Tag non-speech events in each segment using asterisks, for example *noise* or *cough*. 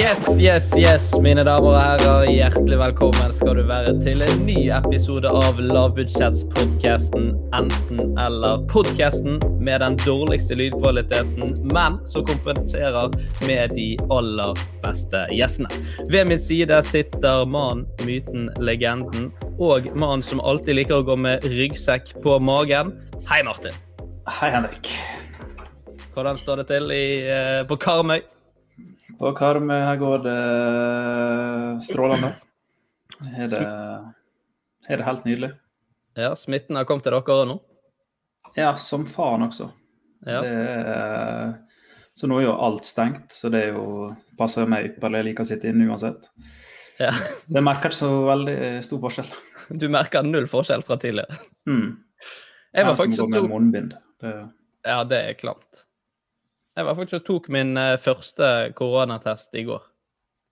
Yes, yes, yes, mine damer og herrer. Hjertelig velkommen skal du være til en ny episode av Lavbudsjettspodkasten Enten eller. Podkasten med den dårligste lydkvaliteten, men som kompenserer med de aller beste gjestene. Ved min side sitter mannen, myten, legenden og mannen som alltid liker å gå med ryggsekk på magen. Hei, Martin. Hei, Henrik. Hvordan står det til i, eh, på Karmøy? På Karmøy her går det strålende. Er det, er det helt nydelig. Ja, smitten har kommet til dere nå? Ja, som faen også. Ja. Det er, så nå er jo alt stengt, så det er jo, passer meg ypperlig. Jeg liker å sitte inne uansett. Ja. Så jeg merker ikke så veldig stor forskjell. Du merker null forskjell fra tidligere? Mm. Jeg var faktisk så tok, ja, det er klamt. Jeg var faktisk og tok min eh, første koronatest i går.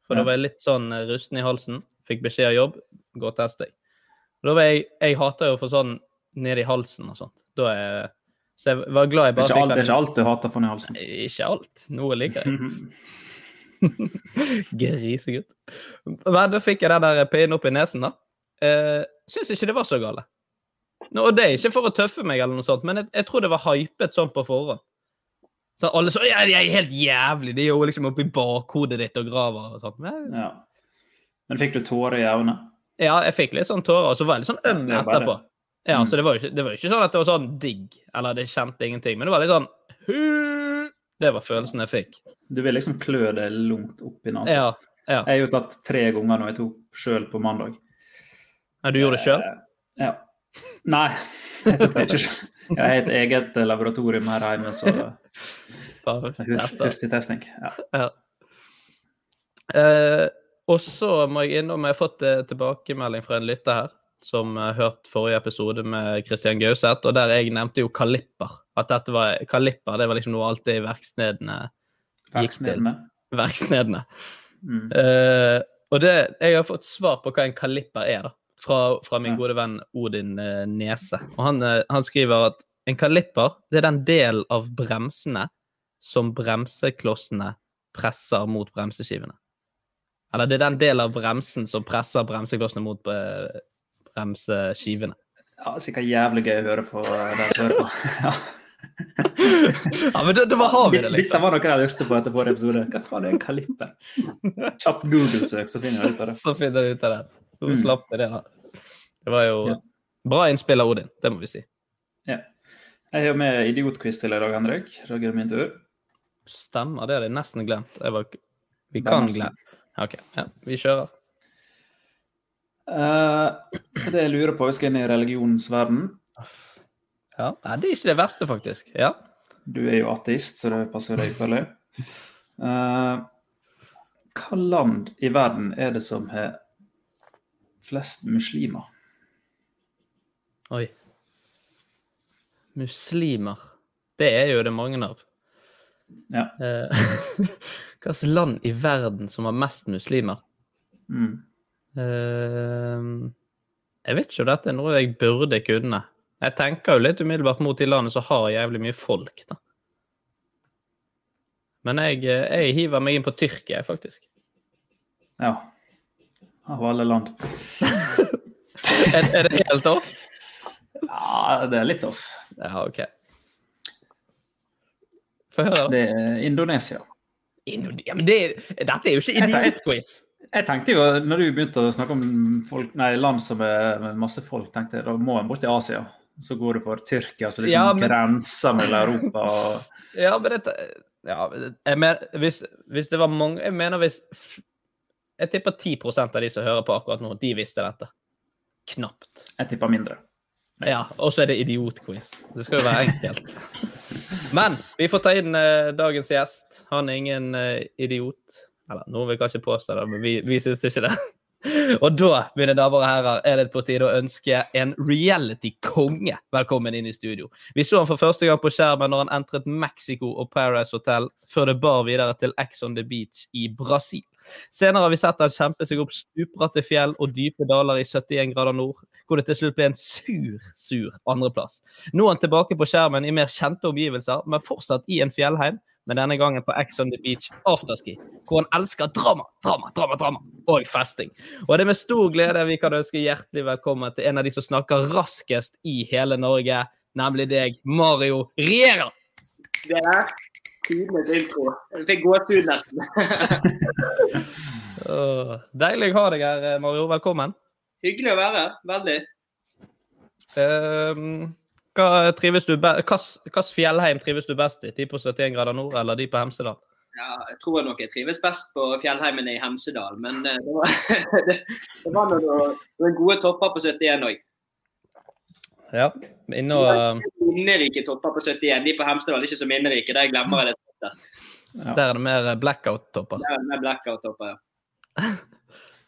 For da var jeg litt sånn eh, rusten i halsen. Fikk beskjed av jobb, gå og test deg. Da var jeg, jeg hater jo å få sånn ned i halsen og sånt. Da er så jeg var glad jeg bare alt, det er ikke alt du hater for ned i halsen. Ikke alt. Noe liker jeg. *laughs* Grisegutt. Men da fikk jeg den der pinnen opp i nesen, da. Eh, Syns ikke det var så gale. Nå, og det er ikke for å tøffe meg, eller noe sånt, men jeg, jeg tror det var hypet sånn på forhånd. Så alle så ja, de er helt jævlig, de er jo liksom oppi bakhodet ditt og graver og sånt. Men, Ja. Men fikk du tårer i øynene? ja, jeg fikk litt sånn tårer, og så var jeg litt sånn øm er etterpå. Ja, Mm. så det var, jo ikke, det var ikke sånn at det var sånn digg, eller det kjente ingenting, men det var litt sånn «Hu!» Det var følelsen jeg fikk. Du vil liksom klø det lungt opp i nesen. Ja, ja. Jeg har jo tatt tre ganger når jeg tok sjøl på mandag. ja du gjorde det sjøl? Eh, Ja. Nei, jeg tok ikke. Jeg har et eget laboratorium her hjemme, så *laughs* hurtigtesting. Ja. Ja. Eh, og så må jeg innom Jeg har fått eh, tilbakemelding fra en lytter her som har hørt forrige episode med Christian Gauseth, og der jeg nevnte jo kalipper. At dette var kalipper, det var liksom noe alltid verkstedene gikk til. Verkstedene. Mm. Eh, og det, jeg har fått svar på hva en kalipper er, da. Fra, fra min gode venn Odin eh, Nese. Og han, eh, han skriver at en kalipper det er den delen av bremsene som bremseklossene presser mot bremseskivene. Eller det er den delen av bremsen som presser bremseklossene mot eh, bremseskivene. Ja, sikkert jævlig gøy å høre på den som hører på. *laughs* Ja. Ja, men da, da har vi det, Dette liksom. var noe jeg lurte på etter forrige episode. Hva faen er en kalipper? Kjapt Google-søk, så finner jeg ut av det. *laughs* Så finner jeg ut av det. Så Mm. slapp jeg det, da. Det var jo Ja. bra innspill av Odin, det må vi si. Ja. Jeg har med idiotquiz til i dag, Henrik. Er det min tur. Stemmer, det hadde jeg nesten glemt. Jeg var, vi kan glemme. OK, ja, vi kjører. Uh, det jeg lurer på, vi skal inn i religionens verden. Ja. Nei, det er ikke det verste, faktisk. Ja. Du er jo ateist, så det passer deg ypperlig. Uh, Hva land i verden er det som har flest muslimer? Oi. Muslimer. Det er jo det mange av. Ja. Eh, *laughs* Hvilket land i verden som har mest muslimer? Mm. Eh, jeg vet ikke om dette er noe jeg burde kunne. Jeg tenker jo litt umiddelbart mot de landene som har jævlig mye folk, da. Men jeg, eh, jeg hiver meg inn på Tyrkia, faktisk. ja. Av alle land. *laughs* Er, er det helt off? Ja, det er litt off. Ja, OK. Få høre. Det er Indonesia. Indonesia. Men det, dette er jo ikke idiotquiz. Jeg tenkte jo, når du begynte å snakke om folk, nei, land som er med masse folk, tenkte jeg da må en bort til Asia. Så går du for Tyrkia, som liksom Ja, men- grenser mellom Europa og *laughs* Ja, men dette ja, jeg mener, hvis, hvis det var mange Jeg mener hvis Jeg tipper 10% av de som hører på akkurat nå, de visste dette. Knapt. Jeg tipper mindre. Ja, og så er det idiotquiz. Det skal jo være enkelt. *laughs* Men vi får ta inn eh, dagens gjest. Han er ingen eh, idiot. Eller noen vil kanskje påstå det, men vi, vi syns ikke det. *laughs* Og da, mine damer og herrer, er det på tide å ønske en reality-konge velkommen inn i studio. Vi så han for første gang på skjermen når han entret Mexico og Paradise Hotel, før det bar videre til Ex on the Beach i Brasil. Senere har vi sett han kjempe seg opp stupbratte fjell og dype daler i 71 grader nord, hvor det til slutt ble en sur, sur andreplass. Nå er han tilbake på skjermen i mer kjente omgivelser, men fortsatt i en fjellheim, men denne gangen på Ex on the Beach afterski, hvor han elsker drama, drama, drama, drama og festing. Og det er med stor glede vi kan ønske hjertelig velkommen til en av de som snakker raskest i hele Norge, nemlig deg, Mario Riera. Det er tidenes intro. Jeg fikk gåsehud nesten. *laughs* Deilig å ha deg her, Mario. Velkommen. Hyggelig å være. her. Veldig. Um, hva trives du hvilken fjellheim trives du best i? De på 71 grader nord eller de på Hemsedal? Ja, jeg tror nok jeg trives best på fjellheimene i Hemsedal, men eh, det var, det, *laughs* det var noen gode topper på 71 òg. Ja. Inne og, Minnerike topper på 71. De på Hemsedal er ikke så minnerike. Der glemmer jeg det oftest. der er det mer blackout-topper. Der er med blackout-topper, ja. *laughs*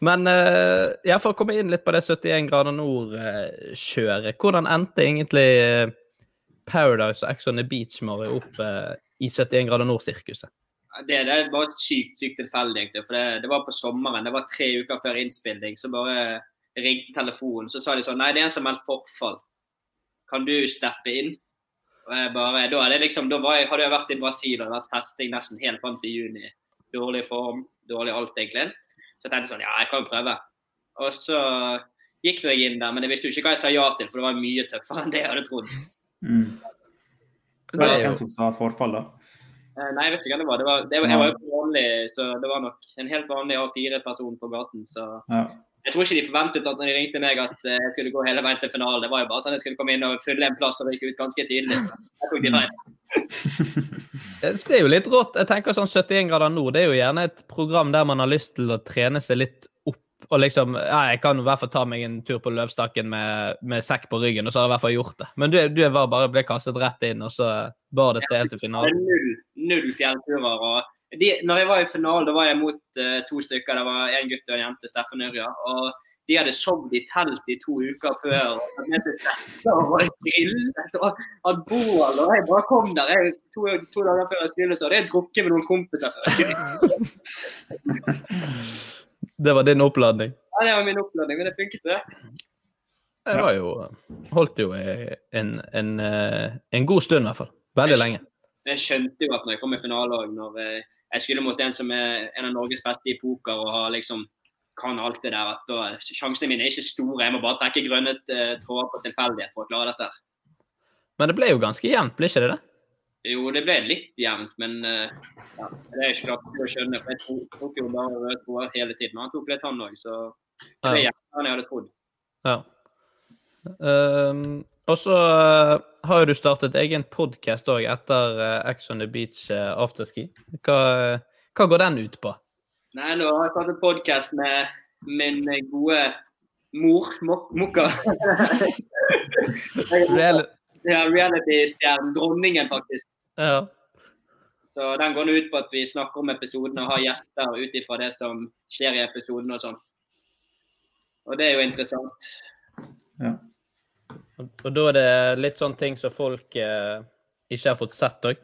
Men eh, ja, for å komme inn litt på det 71 grader nord-kjøret. Hvordan endte egentlig eh, Paradise og Ex on the Beach Mari, opp eh, i 71 grader nord-sirkuset? Det, det var sykt sykt tilfeldig, egentlig. For det, det var på sommeren. Det var tre uker før innspilling. Så bare ringte telefonen. Så sa de sånn Nei, det er en som har meldt forfall. Kan du steppe inn? Og jeg bare, da, det liksom, da var jeg, hadde jeg vært i Brasil og vært testing nesten helt fram til juni. Dårlig form, dårlig alt, egentlig. Så jeg tenkte sånn Ja, jeg kan jo prøve. Og så gikk jeg inn der, men jeg visste jo ikke hva jeg sa ja til, for det var mye tøffere enn det jeg hadde trodd. Mm. Det du hvem som sa forfall, da? Eh, Nei, jeg vet ikke hvem det var. Det var, det var jeg var jo vanlig, så det var nok en helt vanlig A4-person på gaten. Så Ja. Jeg tror ikke de forventet at når de ringte meg at eh, jeg skulle gå hele veien til finalen. Det var jo bare sånn at jeg skulle komme inn og fylle en plass og ryke ut ganske tidlig. Jeg tok de feil. *laughs* Eh, Det er jo litt rått. Jeg tenker sånn 71 grader nord, det er jo gjerne et program der man har lyst til å trene seg litt opp. Og liksom, ja, jeg kan i hvert fall ta meg en tur på Løvstakken med, med sekk på ryggen, og så har jeg i hvert fall gjort det. Men du, du var bare ble kastet rett inn, og så bar det til helt til finalen. null, null fjellturer. Og de, når jeg var i finalen, da var jeg mot uh, to stykker. Det var en gutt og en jente, Steffen Ørja. Og de hadde sovet i telt i to uker før. og var grillet og hatt bål. Og jeg bare kom der jeg, to, to dager før jeg skulle, så hadde jeg drukket med noen kompiser før. *laughs* Det var din oppladning. Ja, det var min oppladning, men det funket, det. Jeg var jo Holdt jo en, en, eh, en god stund, i hvert fall. Veldig lenge. Jeg skjønte jo at når jeg kom i finale òg, når eh, jeg skulle mot en som er en av Norges beste i poker og har liksom kan alt det der, da sjansene mine er ikke store. Jeg må bare trekke grønne eh, tråder på tilfeldighet for å klare dette. Men det ble jo ganske jevnt, ble ikke det det? Jo, det ble litt jevnt, men eh, ja, det er ikke klart å skjønne. for Jeg tok, jo bare røde tråder hele tiden. Han tok litt, han òg, så det ble jevnere enn jeg hadde trodd. Ja. Ehm, og så eh, har jo du startet egen podkast òg etter uh, Ex on the Beach eh, afterski. Hva, hva går den ut på? Nei, nå har jeg tatt en podkast med min gode mor, Mokka. *laughs* Real, ja, Reality-stjernen. Dronningen, faktisk. ja. Så den går nå ut på at vi snakker om episoden og har gjester ut ifra det som skjer i episoden og sånn. Og det er jo interessant. Ja. Og, og da er det litt sånne ting som folk eh, ikke har fått sett òg?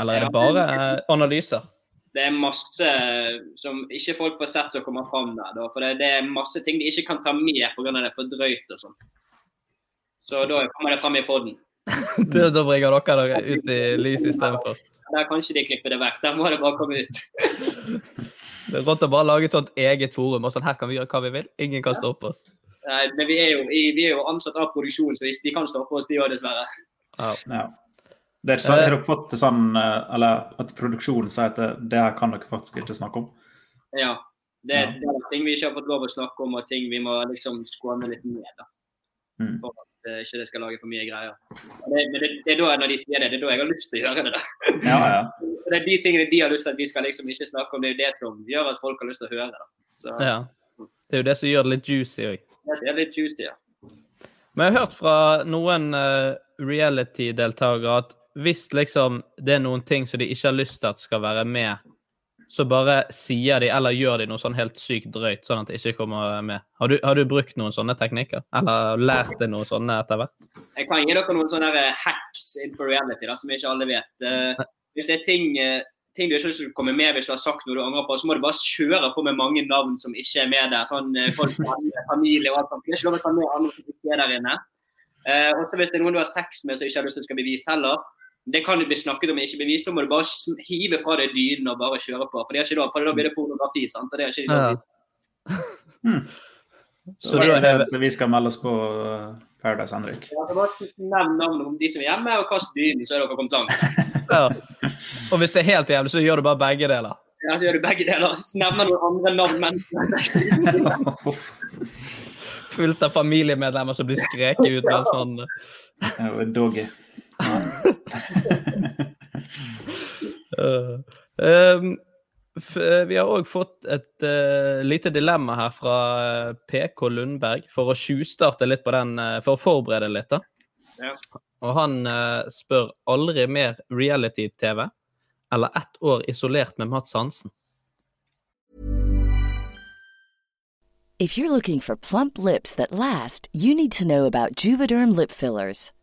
Eller er det bare eh, analyser? Det er masse som ikke folk får sett som kommer fram der. Da, for det, det er masse ting de ikke kan ta med pga. det er for drøyt og sånn. Så da kommer det fram i poden. *laughs* Da bringer dere dere ut i lyset istedenfor. Der kan ikke de klippe det vekk. Der må det bare komme ut. *laughs* Det er rått å bare lage et sånt eget forum. og sånn, Her kan vi gjøre hva vi vil. Ingen kan stoppe oss. Nei, men vi er, jo, vi er jo ansatt av produksjon, så de kan stoppe oss, de òg, dessverre. Ja. Ja. Det er, har dere fått det sånn, eh, eller at produksjonen sier at det, det her kan dere faktisk ikke snakke om? Ja. Det, Ja. det er ting vi ikke har fått lov å snakke om, og ting vi må liksom skåne litt ned. da. Mm. For at uh, ikke det skal lage for mye greier. Det, men det, det er da når de sier det, det er da jeg har lyst til å gjøre det. da. Ja, ja. *laughs* Det er de tingene de har lyst til at vi skal liksom ikke snakke om, det er jo det som gjør at folk har lyst til å høre. det. da. Så ja. Det er jo det som gjør det litt juicy òg. Det er litt juicy, ja. Men jeg har hørt fra noen uh, reality-deltakere at hvis liksom det er noen ting som de ikke har lyst til at skal være med, så bare sier de eller gjør de noe sånn helt sykt drøyt, sånn at det ikke kommer med. Har du, har du brukt noen sånne teknikker? Eller lært deg noen sånne etter hvert? Jeg kan gi dere noen sånne hacks innenfor reality da, som ikke alle vet. Uh, hvis det er ting, eh, ting du ikke har lyst til å komme med hvis du har sagt noe du angrer på, så må du bare kjøre på med mange navn som ikke er med der. Sånn eh, folk, *laughs* familie og alt sånt. Det er ikke lov å ta med andre som ikke er der inne. Eh, også hvis det er noen du har sex med som ikke har lyst til skal bli vist heller, det kan du bli snakket om ikke bli vist, da må du bare hive fra deg dynen og bare kjøre på. For det er ikke lov, for da blir det pornografi, sant. Og det er ikke lov Ja. Hmm. *laughs* Så Da er er det vi skal melde oss på eh, Paradise, Henrik. Ja, bare Nevn navnet om de som er hjemme, og kast dynen, så er dere kommet langt. ja. *laughs* Og hvis det er helt jævlig, så gjør du bare begge deler. Ja, så gjør du begge deler. Så Nevner noen andre navn men *laughs* Fullt av familiemedlemmer som blir skreket ut mens man var Doggy. Øh. *laughs* Um, eh, vi har òg fått et uh, lite dilemma her fra eh, PK Lundberg, for å tjuvstarte litt på den, uh, for å forberede litt. da. Ja. Og han uh, spør aldri mer reality-TV eller ett år isolert med Mats Hansen. If you're looking for plump lips that last, you need to know about Juvederm lip fillers.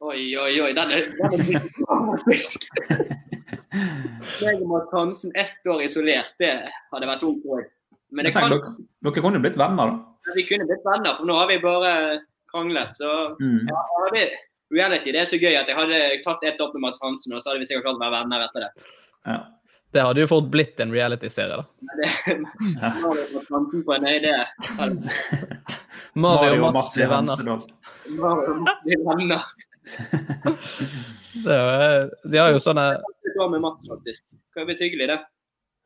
Oi, oi, oi. Den er, den er dramatisk. *laughs* Meg og Mads Hansen ett år isolert, det hadde vært tungt òg. Men det tenker, kan, dere, dere kunne blitt venner, da. vi kunne blitt venner, for nå har vi bare kranglet. Så Mm. ja, ja, reality, det er så gøy at jeg hadde tatt ett opp med Mads Hansen, og så hadde vi sikkert klart å være venner etter det. Ja. Det hadde jo fort blitt en reality-serie, da. Det *laughs* Hansen på en øy, det Mario og Mats Mats blir venner. Mario og Mats blir venner. *laughs* Det er, jo- de har jo sånne Det går med Mats, faktisk. Det kan jo bli hyggelig, det.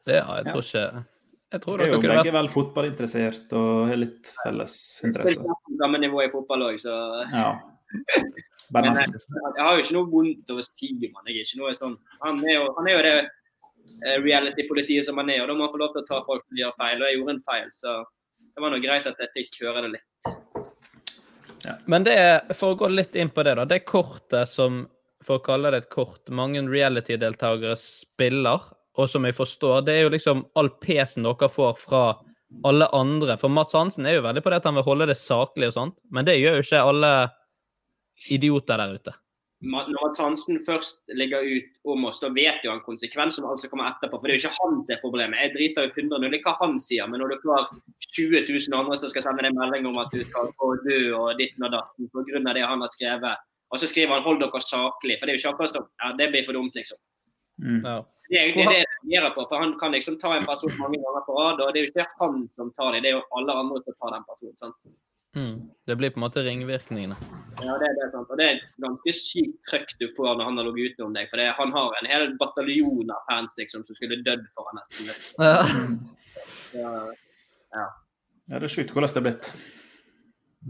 det, har Jeg tror ikke Jeg tror Dere er vært kunne begge er vel fotballinteressert og har litt felles Det er interesse. samme nivå i fotball òg, så Ja. *laughs* Men jeg, jeg har jo ikke noe vondt å si han. Jeg er ikke noe sånn. Han er jo, han er jo det eh, reality-politiet som han er, og da må han få lov til å ta folk som gjør feil. Og jeg gjorde en feil, så det var nå greit at jeg fikk høre det litt. Men det er, for å gå litt inn på det, da. Det kortet som, for å kalle det et kort, mange reality-deltakere spiller, og som jeg forstår, det er jo liksom all pesen dere får fra alle andre. For Mats Hansen er jo veldig på det at han vil holde det saklig og sånt, men det gjør jo ikke alle idioter der ute. Når Mads Hansen først ligger ut om oss, da vet jo han konsekvensen av alt som kommer etterpå. For det er jo ikke han som er problemet. Jeg driter jo 100 null i hva han sier, men når du får 20 000 andre som skal sende deg melding om at du skal gå dø og ditten og datten pga. det han har skrevet, og så skriver han 'hold dere saklig', for det er jo ikke akkurat sånn ja, det blir for dumt, liksom. Mm. Ja. Det er egentlig det jeg reagerer på, for han kan liksom ta en person mange ganger på rad, og det er jo ikke han som tar det, det er jo alle andre som tar den personen. sant? Mm. Det blir på en måte ringvirkningene. Ja, det er det, sant. Og det er et ganske sykt trøkk du får når han har ligget ute om deg, for det, han har en hel bataljon av fans liksom, som skulle dødd for han nesten. Ja. *laughs* Ja, ja. Ja, det er sjukt hvordan det er blitt.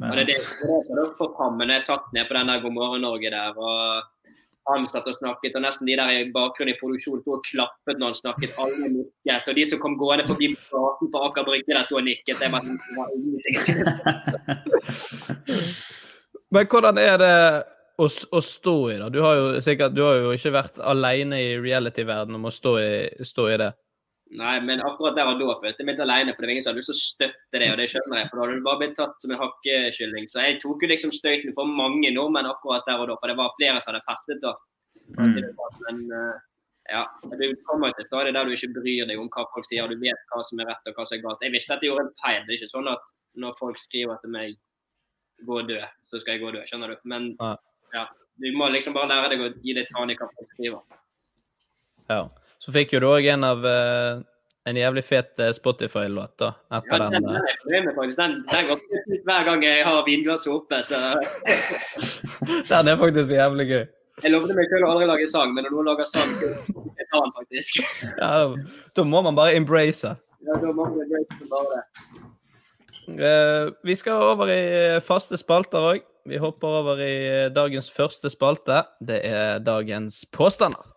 Og det er det, det er det har fått fram, når jeg satt ned på den der God morgen Norge der, og han satt og snakket, og nesten de der i bakgrunnen i produksjonen sto og klappet når han snakket, alle nikket, og de som kom gående forbi gaten på Aker Brygge der sto og nikket, jeg bare, det var ingenting. *laughs* Men hvordan er det å, å stå i det? Du har jo sikkert du har jo ikke vært alene i reality-verdenen om å stå i, stå i det. Nei, men akkurat der og da følte jeg meg litt alene, for det var ingen som hadde lyst til å støtte det, og det skjønner jeg, for da hadde du bare blitt tatt som en hakkekylling. Så jeg tok jo liksom støyten for mange nordmenn akkurat der og da, for det var flere som hadde festet da. Mm. Men eh, ja, du kommer til stadig der du ikke bryr deg om hva folk sier, og du vet hva som er rett og hva som er galt. Jeg visste at jeg gjorde en feil. Det er ikke sånn at når folk skriver til meg 'gå og dø', så skal jeg gå og dø, skjønner du. Men Ja. ja, du må liksom bare lære deg å gi litt faen i hva folk skriver. Ja. Så fikk jo du òg en av eh, en jævlig fet eh, Spotify-låt da, Ja, etter den, den. den eh. Den, den går ut hver gang jeg har vinglasset oppe. så... *laughs* Den er faktisk jævlig gøy. Jeg lovte meg selv å aldri lage sang, men når noen lager sang, så tar den faktisk. *laughs* Ja, da må man bare embrace. Ja, da må man embrace bare det. Uh, vi skal over i faste spalter òg. Vi hopper over i eh, dagens første spalte. Det er dagens påstander.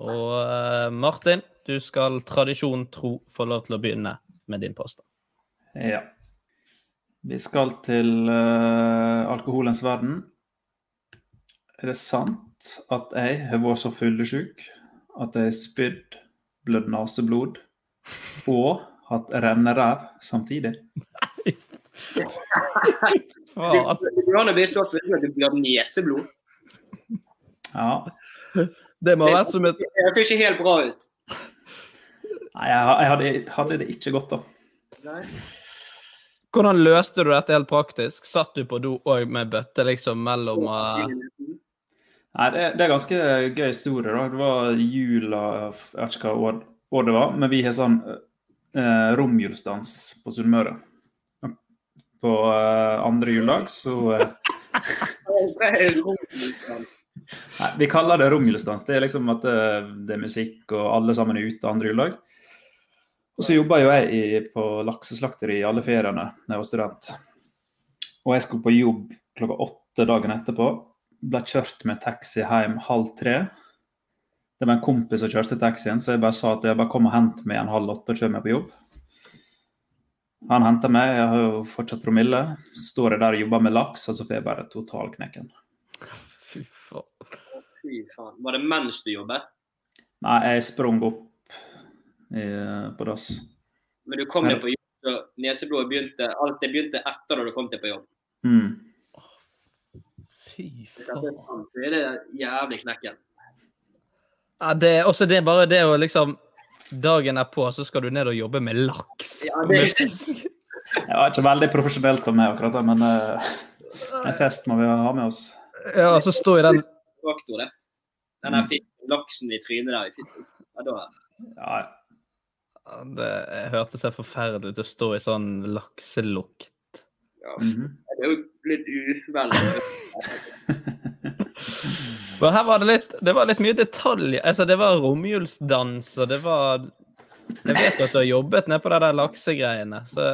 Og eh, Martin, du skal tradisjon tro få lov til å begynne med din påstand. Ja. Vi skal til uh, alkoholens verden. Er det sant at jeg har vært så fyllesyk at jeg har spydd, blødd neseblod og hatt renneræv samtidig? Faen. Du an å bli så full at du blir neseblod. Ja. Det må ha vært som et Det høres ikke helt bra ut. Nei, jeg, jeg hadde, hadde det ikke godt, da. Nei. Hvordan løste du dette helt praktisk? Satt du på do òg med bøtte liksom mellom uh... Nei, det, det er ganske gøy historie. da. Det var jula Jeg vet ikke hva år, år det var, men vi har sånn eh, romjulsdans på Sunnmøre. På eh, andre juledag så eh, *laughs* Nei, Vi kaller det romjulsdans. Det er liksom at det, det er musikk, og alle sammen er ute andre juledag. Og så jobba jo jeg i, på lakseslakteri i alle feriene da jeg var student. Og jeg skulle på jobb klokka åtte dagen etterpå. Ble kjørt med taxi hjem halv tre. Det var en kompis som kjørte taxien, så jeg bare sa at jeg bare kom og hent meg en halv åtte og kjør meg på jobb. Han henter meg, jeg har jo fortsatt promille. Står jeg der og jobber med laks, og så får jeg bare totalknekken. Fy faen. Fy faen. Var det mens du jobbet? Nei, jeg sprang opp i, på dass. Men du kom deg på jobb, så neseblodet begynte Alt det begynte etter da du kom deg på jobb. Mm. Fy faen. Det er det jævlig knekken. Ja, det, også det er bare det å liksom Dagen er på, så skal du ned og jobbe med laks. Ja, det er ikke- fisk. Det var ikke veldig profesjonelt av meg akkurat, men uh, en fest må vi ha med oss. Ja, og så står jo den Faktor, det. Den der laksen i trynet der i fitten. Ja, da Ja, Ja, Det hørtes helt forferdelig ut å stå i sånn lakselukt. ja, mhm. Det er jo litt uvel. *laughs* Men her var det litt Det var litt mye detaljer. Altså, det var romjulsdans, og det var Jeg vet at du har jobbet ned på de der laksegreiene, så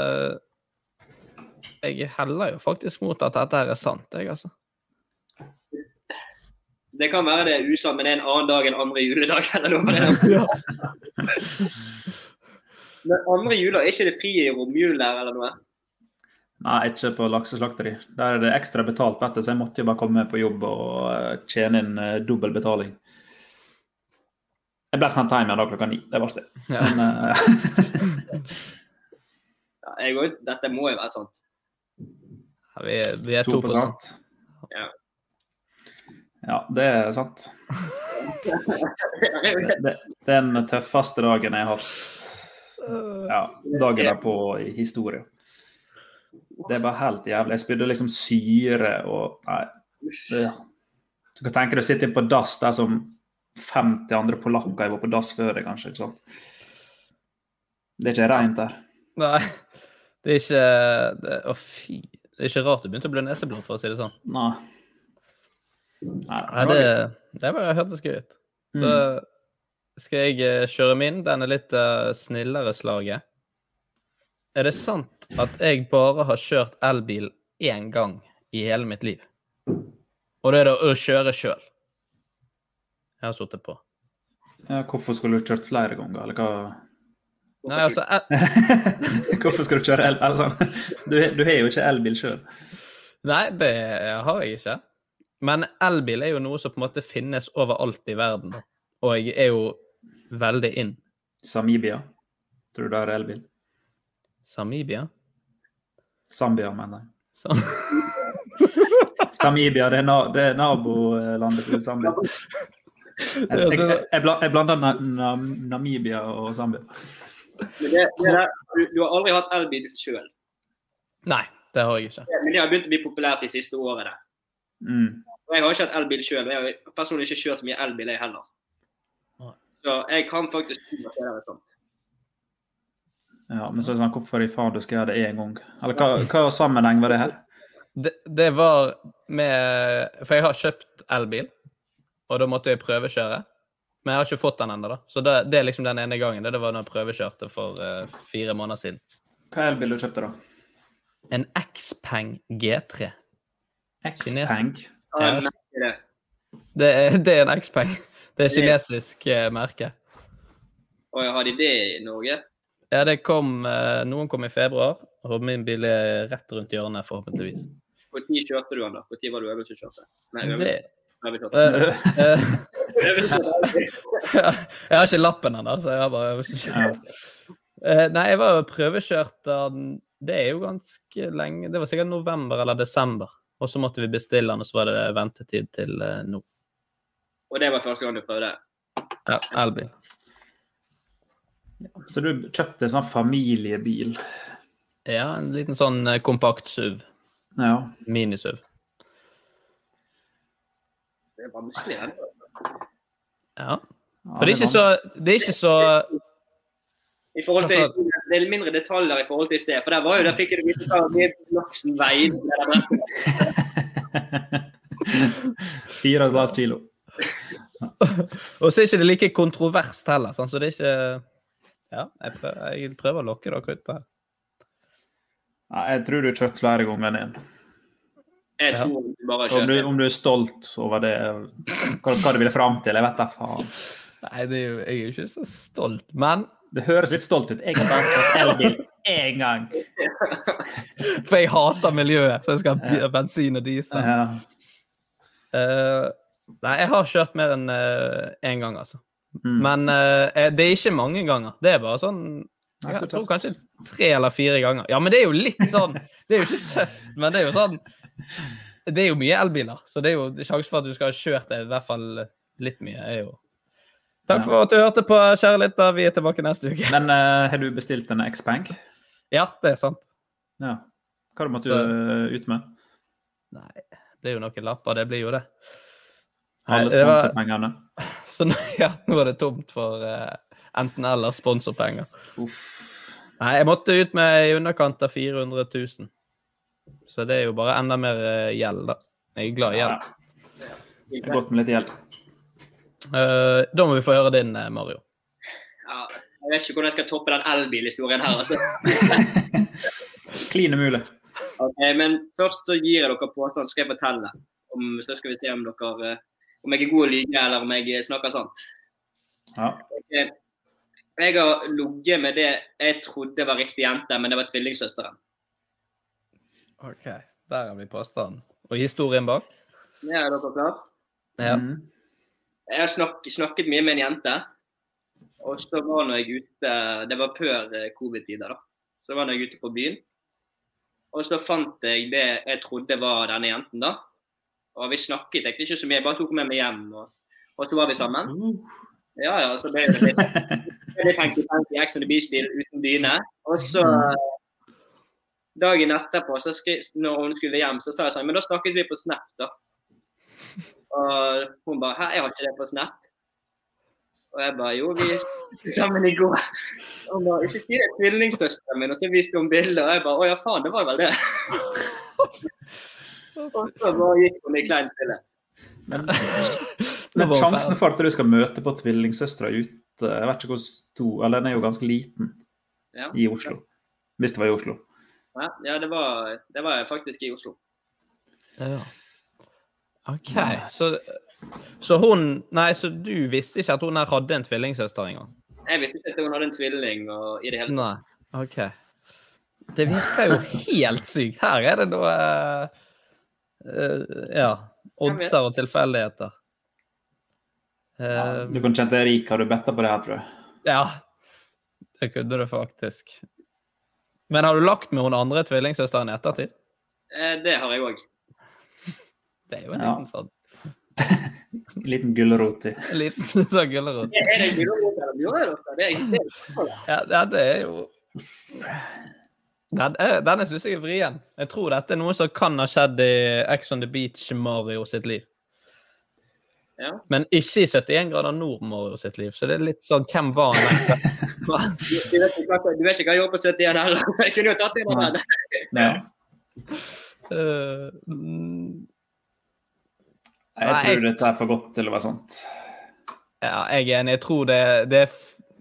jeg heller jo faktisk mot at dette her er sant, jeg, altså. Det kan være det er usant, men det er en annen dag enn andre juledag. eller noe. *laughs* Men andre jula, er ikke det fri i romjul der eller noe? Nei, ikke på lakseslakteri. Der er det ekstra betalt, vet du, så jeg måtte jo bare komme på jobb og eh, tjene inn uh, dobbel betaling. Jeg ble sendt hjem igjen da klokka ni. Det var det. Ja. Men, eh, *laughs* Ja, jeg går, ut- dette må jo være sant. Ja, Vi er, vi er 2 2 Ja. Ja, det er sant. Det, det, det er den tøffeste dagen jeg har hatt ja, dagen derpå i historie. Det er bare helt jævlig. Jeg spydde liksom syre og Nei. Det, du kan tenke deg å sitte inn på dass der som 50 andre polakker jeg var på dass før deg, kanskje. ikke sant? Det er ikke reint der. Nei, det er ikke det, Å, fy. Det er ikke rart du begynte å bli neseblod, for å si det sånn. Nei. Nei, det, det var, hørtes gøy ut. Så skal jeg eh, kjøre min. Den er litt uh, snillere slaget. Er det sant at jeg bare har kjørt elbil én gang i hele mitt liv? Og det er det å kjøre sjøl. Jeg har sittet på. Ja, hvorfor skulle du kjørt flere ganger, eller hva? Nei, altså el *laughs* Hvorfor skal du kjøre elbil? Sånn? Du, du har jo ikke elbil sjøl. Nei, det har jeg ikke. Men elbil er jo noe som på en måte finnes overalt i verden. Og jeg er jo veldig in. Samibia. Tror du det er elbil? Samibia? Zambia, mener jeg. Sam *laughs* Samibia, det er, na det er nabolandet til Zambia. *laughs* Jeg, jeg, jeg, jeg, blander na na Namibia og Zambia. Men det, det der, du, du har aldri hatt elbil sjøl. Nei, det har jeg ikke. Men det har begynt å bli populært de siste årene. Mm. Og jeg har ikke hatt elbil sjøl, og jeg har personlig ikke kjørt så mye elbil, jeg heller. Nei. Så jeg kan faktisk at det sant. Ja, men så er det sånn, hvorfor i faen du skal gjøre det én gang? Eller hva, hva sammenheng var det her? Det, det var med For jeg har kjøpt elbil, og da måtte jeg prøvekjøre. Men jeg har ikke fått den ennå, da. Så det, det er liksom den ene gangen. Det, det var da jeg prøvekjørte for uh, fire måneder siden. Hva elbil du kjøpte, da? En Xpeng G3. Ja, Ja. det. Er, det er en Xpeng. Det er kinesisk eh, merke. Og har de det i Norge? Ja, det kom eh, Noen kom i februar, og min bil er rett rundt hjørnet, forhåpentligvis. Når kjørte du den, da? Når var du øvelse å kjøre? Nei, øvelse. Eh. *laughs* *laughs* Jeg har ikke lappen ennå, så jeg har bare øvelseskjørt. Eh, Nei, jeg var prøvekjørt den Det er jo ganske lenge Det var sikkert november eller desember. Og så måtte vi bestille den, og så var det ventetid til eh, nå. Og det var første gang du prøvde? Ja, elbil. Så du kjøpte en sånn familiebil? Ja, en liten sånn eh, kompakt SUV. Ja. Mini-SUV. Det er vanskelig. Den. Ja. For det er ikke så, det er ikke så I forhold til, Altså- det er mindre detaljer i forhold til i sted. For der var jo, der fikk du vite hva laksen veide. det *laughs* der brettet. Fire og et halvt kilo. *laughs* Og så er ikke det like kontroverst heller, sånn, så det er ikke Ja, jeg prøver, jeg prøver å lokke dere ut på her. Ja, jeg tror du har kjøpt flere ganger enn én. Jeg Ja. tror du bare Om, du- om du er stolt over det, hva, hva du ville fram til, jeg vet da faen. Nei, det er jo, jeg er jo ikke så stolt, men Det høres litt stolt ut. Jeg har bare fått *laughs* elbil én gang. For jeg hater miljøet, så jeg skal ha bensin og diesel. Ja. Uh, nei, jeg har kjørt mer enn én gang, altså. Mm. Men uh, det er ikke mange ganger. Det er bare sånn Jeg så tror kanskje tre eller fire ganger. Ja, men det er jo litt sånn Det er jo ikke tøft, men det er jo sånn Det er jo mye elbiler, så det er jo sjansen for at du skal ha kjørt det i hvert fall litt mye, er jo Takk for at du hørte på, kjære lytter. Vi er tilbake neste uke. Men uh, har du bestilt en X-Bank? Ja, det er sant. Ja. Hva måtte Så- du ut med? Nei, det blir jo noen lapper, det blir jo det. Alle var- sponsorpengene? Så *laughs* ja, nå er det tomt for uh, enten-eller sponsorpenger. Nei, jeg måtte ut med i underkant av 400 000. Så det er jo bare enda mer eh, gjeld, da. Jeg er glad i gjeld. Ja, Det er godt med litt gjeld. Eh, da må vi få høre din, eh, Mario. Ja, jeg vet ikke hvordan jeg skal toppe den elbilhistorien her. altså. *laughs* Klin umulig. Okay, men først så gir jeg dere påstand, så skal jeg fortelle. Om, så skal vi se om dere eh, om jeg er god å lyge, eller om jeg snakker sant. Ja. Okay. Jeg har ligget med det jeg trodde var riktig jente, men det var tvillingsøsteren. OK, der har vi påstanden. Og historien bak? Ja, er dere klare? Ja. Mm. Jeg har snakk, snakket mye med en jente. Og så var nå jeg ute Det var før eh, covid-tider, da. Så var jeg ute på byen. Og så fant jeg det jeg trodde var denne jenten, da. Og vi snakket egentlig ikke så mye, jeg bare tok med meg hjem. Og, og så var vi sammen. Ja, ja, så ble det litt, hanky-panky Ex on the Beach-stil uten dyne. Og så dagen etterpå, så skri, når hun skulle hjem, så sa jeg sånn Men da snakkes vi på Snap, da. Og hun bare Hæ, jeg har ikke det på Snap. Og jeg bare Jo, vi er sammen i går. Og hun bare Ikke si det er tvillingsøsteren min. Og så viste hun bilder, og jeg bare Å ja, faen, det var vel det. *laughs* og så bare gikk hun i klein stille. Men, *laughs* men sjansen for at du skal møte på tvillingsøstera ute, jeg vet ikke hvor stor Eller den er jo ganske liten Ja. i Oslo. Hvis det var i Oslo. Ja, ja det, var, det var faktisk i Oslo. Ja. OK, så, så hun Nei, så du visste ikke at hun her hadde en tvillingsøster engang? Jeg visste ikke at hun hadde en tvilling og i det hele tatt. Nei. OK. Det virker jo *laughs* helt sykt. Her er det noe uh, uh, Ja. Oddser og tilfeldigheter. Eh, Du kan kjenne deg rik, har du betta på det her, tror jeg. ja. Det kunne du faktisk. Men har du lagt med hun andre tvillingsøsteren i ettertid? Eh, Det har jeg òg. Det er jo en Ja. liten sånn En *laughs* liten gulrot i. en *laughs* liten *laughs* sånn gulrot. Er det gulrot eller? Det er det. Ja, ja, det er jo Den, er- denne syns jeg er vrien. Jeg tror dette er noe som kan ha skjedd i Ex on the Beach Mario sitt liv. Ja. Men ikke i 71 grader nord Mario sitt liv. Så det er litt sånn Hvem var han? Du du vet ikke hva jeg gjorde på 71 heller. Jeg kunne jo tatt inn den. Ja. Eh, Jeg Nei, tror jeg- dette er for godt til å være sant. ja, jeg er enig. Jeg tror det, det, er,